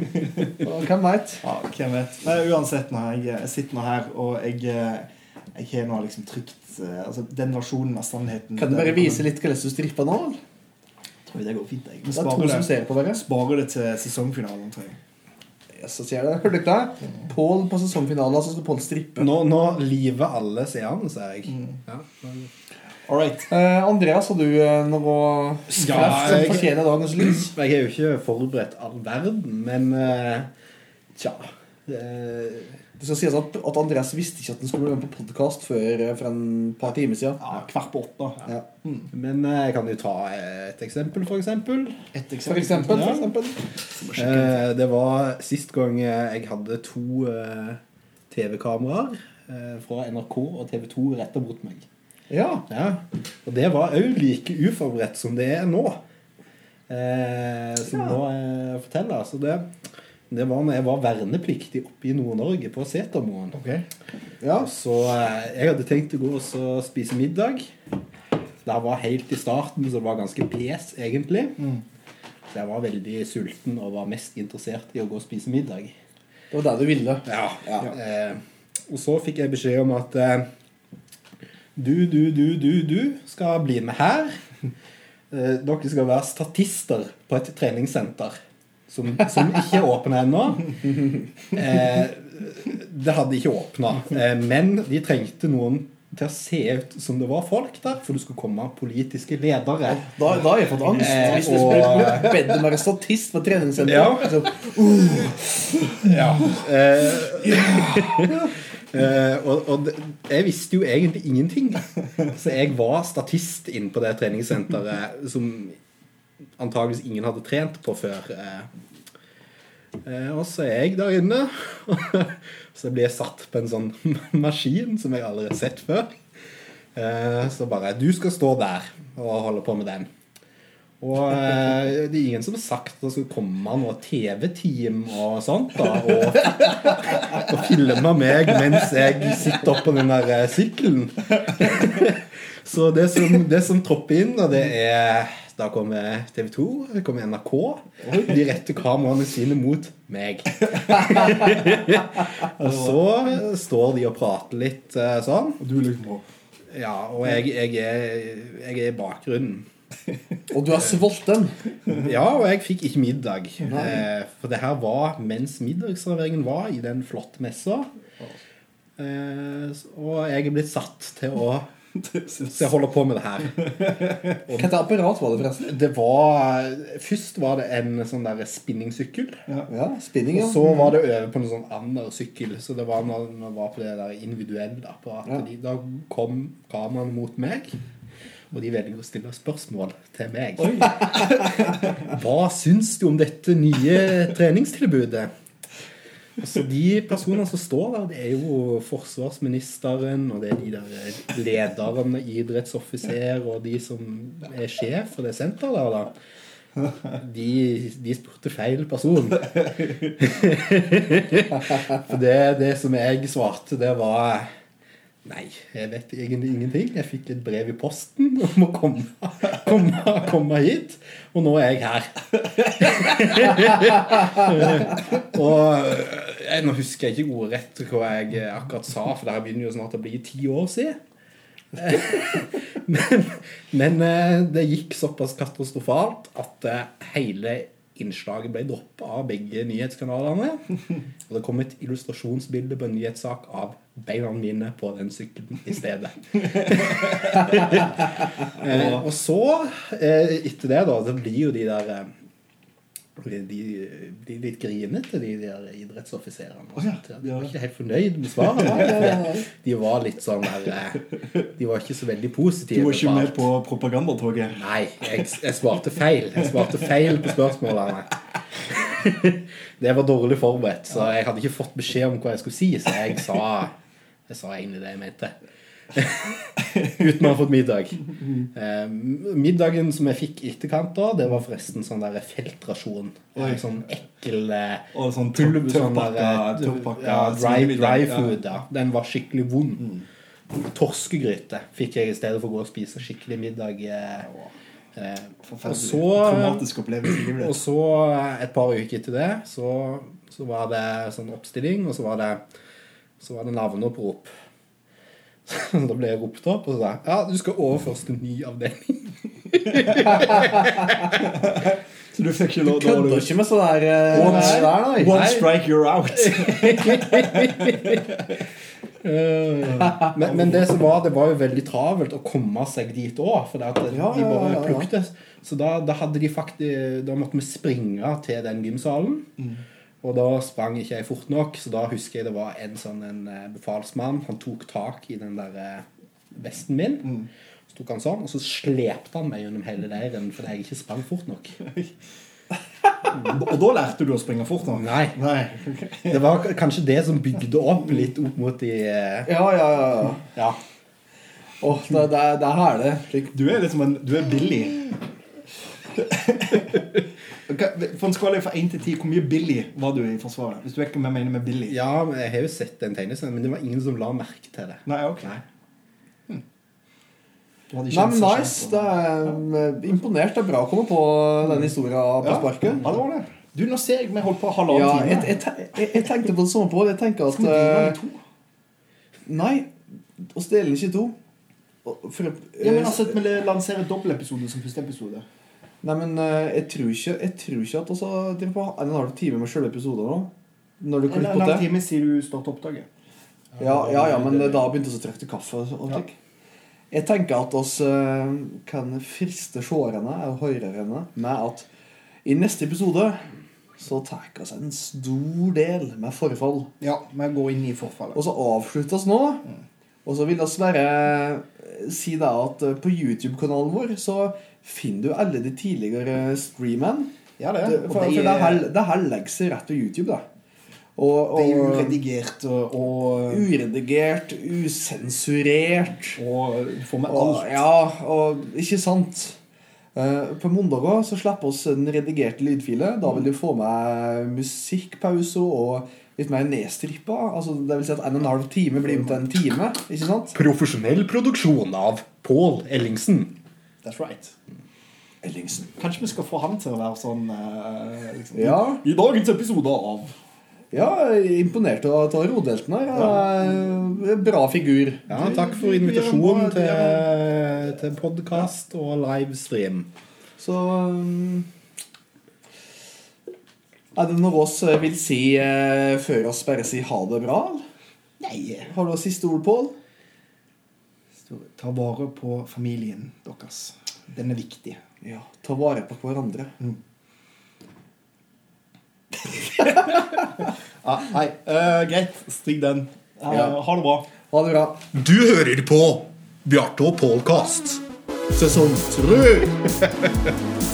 Hvem veit? Ja, hvem vet. Uansett, nå, jeg, jeg sitter nå her, og jeg, eh, jeg har nå liksom trygt eh, altså, Den versjonen av sannheten Kan du bare vise litt hvordan du stripper nå? Tror jeg det går fint, jeg. Vi er sparer som det, ser på dere. sparer det til sesongfinalen, tror jeg. Så sier det. Hørte dere? Pål på sesongfinalen, så skal Pål strippe. Nå, nå liver alle seerne, sier jeg. Ja, men- All right. Eh, Andreas, har du eh, noe Ja, som fortjener dagens lys? Jeg er jo ikke forberedt all verden, men uh, tja eh, Det skal sies at, at Andreas visste ikke at han skulle være med på podkast før eh, for en par timer siden. Ja, kvart på åtte. Ja. Men eh, jeg kan jo ta et eksempel, for eksempel. Et For eksempel. For eksempel. Eh, det var sist gang jeg hadde to eh, TV-kameraer eh, fra NRK og TV 2 retta mot meg. Ja. Ja, Og det var òg like uforberedt som det er nå. Eh, som Ja. nå forteller. Så det, det var når jeg var vernepliktig oppe i Nord-Norge, på Setermoen. ja. Så eh, jeg hadde tenkt å gå og spise middag. Det var helt i starten, så det var ganske pes, egentlig. Mm. Så jeg var veldig sulten og var mest interessert i å gå og spise middag. Det var det du ville. Ja. Ja. Eh, og så fikk jeg beskjed om at eh, du, du, du, du, du skal bli med her. Eh, dere skal være statister på et treningssenter som, som ikke er åpna ennå. Eh, det hadde ikke åpna, eh, men de trengte noen til å se ut som det var folk der, for det skulle komme politiske ledere. Da, da har jeg fått angst. Eh, Hvis du og- bedt om å være statist på treningssenteret. Ja. Ja. Eh, eh, og og det, jeg visste jo egentlig ingenting. Så jeg var statist inne på det treningssenteret som antageligvis ingen hadde trent på før. Eh, eh, og så er jeg der inne. så blir jeg satt på en sånn maskin som jeg aldri har sett før. Eh, så bare Du skal stå der og holde på med den. Og det er ingen som har sagt at det skal komme noe TV-team og sånt. da Og, og filme meg mens jeg sitter oppå den der sykkelen. Så det som, det som tropper inn, da, det er Da kommer TV 2, det kommer NRK. De retter kameraene sine mot meg. og så står de og prater litt eh, sånn. Og du liksom Ja, og jeg, jeg, er, jeg er i bakgrunnen. og du er sulten. Ja, og jeg fikk ikke middag. Nei. for det her var mens middagsserveringen var i den flotte messa. Eh, og jeg er blitt satt til å, til jeg holder på med det her. Hvilket apparat var det, forresten? Det var Først var det en sånn der spinningsykkel. Ja, spinning, Og så var det over på en sånn annen sykkel. Så det var når man var på det der individuelle apparatet. Ja. De, da kom kameraene mot meg. Og de velger å stille spørsmål til meg. Hva syns du om dette nye treningstilbudet? Altså De personene som står der, det er jo forsvarsministeren, og det er de der lederne, idrettsoffiser, og de som er sjef for det senteret der, da. De, de spurte feil person. For det, det som jeg svarte, det var Nei, jeg vet egentlig ingenting. Jeg fikk et brev i posten om å komme, komme, komme hit, og nå er jeg her. og jeg, Nå husker jeg ikke ordrett hva jeg akkurat sa, for det her begynner jo snart å bli ti år siden. men, men eh, det gikk såpass katastrofalt at eh, hele innslaget ble droppa av begge nyhetskanalene. Og det kom et illustrasjonsbilde på en nyhetssak av beina mine på den sykkelen i stedet. eh, og så, eh, etter det, da, det blir jo de der eh, de, de litt grinete, de der idrettsoffiserene. og ja. De var ikke helt fornøyd med svaret. De var litt sånn der eh, De var ikke så veldig positive. Du var ikke med på propagandatoget? Nei, jeg, jeg svarte feil. Jeg svarte feil på spørsmålene. Det var dårlig forberedt, så jeg hadde ikke fått beskjed om hva jeg skulle si, så jeg sa, jeg sa egentlig det jeg mente. Uten å ha fått middag. Eh, middagen som jeg fikk i etterkant, da, det var forresten sånn der feltrasjon. Oi. Sånn ekkel eh, Og sånn pulver, sånn eh, ja, dry, dry food. Ja. Den var skikkelig vond. Torskegryte fikk jeg i stedet for å gå og spise skikkelig middag. Eh, eh, og så og så et par uker etter det så, så var det sånn oppstilling, og så var det, så var det navneopprop. Så da ble jeg ropt opp og så sa ja, du skal overføres til ny avdeling. Så du fikk ikke lov da var kødder du- ikke med sånn der eh, One- der, nei. One Nei. strike, you're out. Men, men det som var, det var jo veldig travelt å komme seg dit òg, for det at de Ja, ja, bare ja, ja. pluktes. Så da, da hadde de faktisk Da måtte vi springe til den gymsalen. Mm. Og da sprang ikke jeg fort nok, så da husker jeg det var en sånn en eh, befalsmann. Han tok tak i den der eh, vesten min. Mm. Så tok han sånn, og så slepte han meg gjennom hele leiren fordi jeg ikke sprang fort nok. Og da lærte du å springe fort nok? Nei. Nei. Det var kanskje det som bygde opp litt opp mot de eh, Ja, ja, ja. ja. Oh, det, det, er- det er herlig. Du er liksom en Du er billig. For en skala fra 1 til 10, hvor mye billig var du i Forsvaret? Hvis du vet hva jeg mener med billig? ja, jeg har jo sett den tegneserien, men det var ingen som la merke til det. Nei, ok. Nei. Hm. Nei, men nice. Det er eh, imponert. Det er bra å komme på den historien på Ja. sparket. Ja, det var det. Du, nå ser jeg vi holdt på halvannen Ja, time. jeg, jeg, jeg, jeg tenkte på det samme på. Jeg tenker at Skal vi dele den eh, i to? Nei, oss deler den ikke i to. For, Ja, men altså, at vi lanserer dobbeltepisode som første episode. Nei, men eh, jeg tror ikke, jeg tror ikke at vi driver på en en halv time med selve episoden nå. Når du En klipper lang til. time sier du startet opptaket. Ja, ja, ja, men da begynte vi å trekke kaffe. og Ja. Jeg tenker at oss eh, kan friste seerne og hørerne med at i neste episode så tar vi oss en stor del med forfall. Ja, med å gå inn i forfallet. Og så avsluttes nå. Og så vil vi bare eh, si da at eh, på YouTube-kanalen vår så finner du alle de tidligere streamene. Ja, det. Det, for de for det her, er, det her legger seg rett til YouTube, da. Og, de er uredigert og, og, uredigert, usensurert. og du får med Og, alt. ja, og ikke sant Eh, På mandager så slipper oss den redigerte lydfile. Da vil du få med musikkpause og litt mer nedstrippa. Altså, det vil si at en og en halv time blir med til en time. Ikke sant? Profesjonell produksjon av Pål Ellingsen. That's right. Ellingsen. Kanskje vi skal få han til å være sånn eh, liksom, Ja. I dagens episode av Ja, er imponert av av rodelten her. Ja. Bra figur. Ja, takk for invitasjonen til, til podkast og livestream. Så um, Er det noe oss vil si eh, før oss bare si ha det bra? Nei. Har du siste ord, Pål? Ta vare på familien deres. Den er viktig. Ja. Ta vare på hverandre. Ja, nei, uh, greit. Stig den. Uh, Ja. Ha det bra. Ha det bra. Du hører på Bjarte og Pålkast. Sesong tre!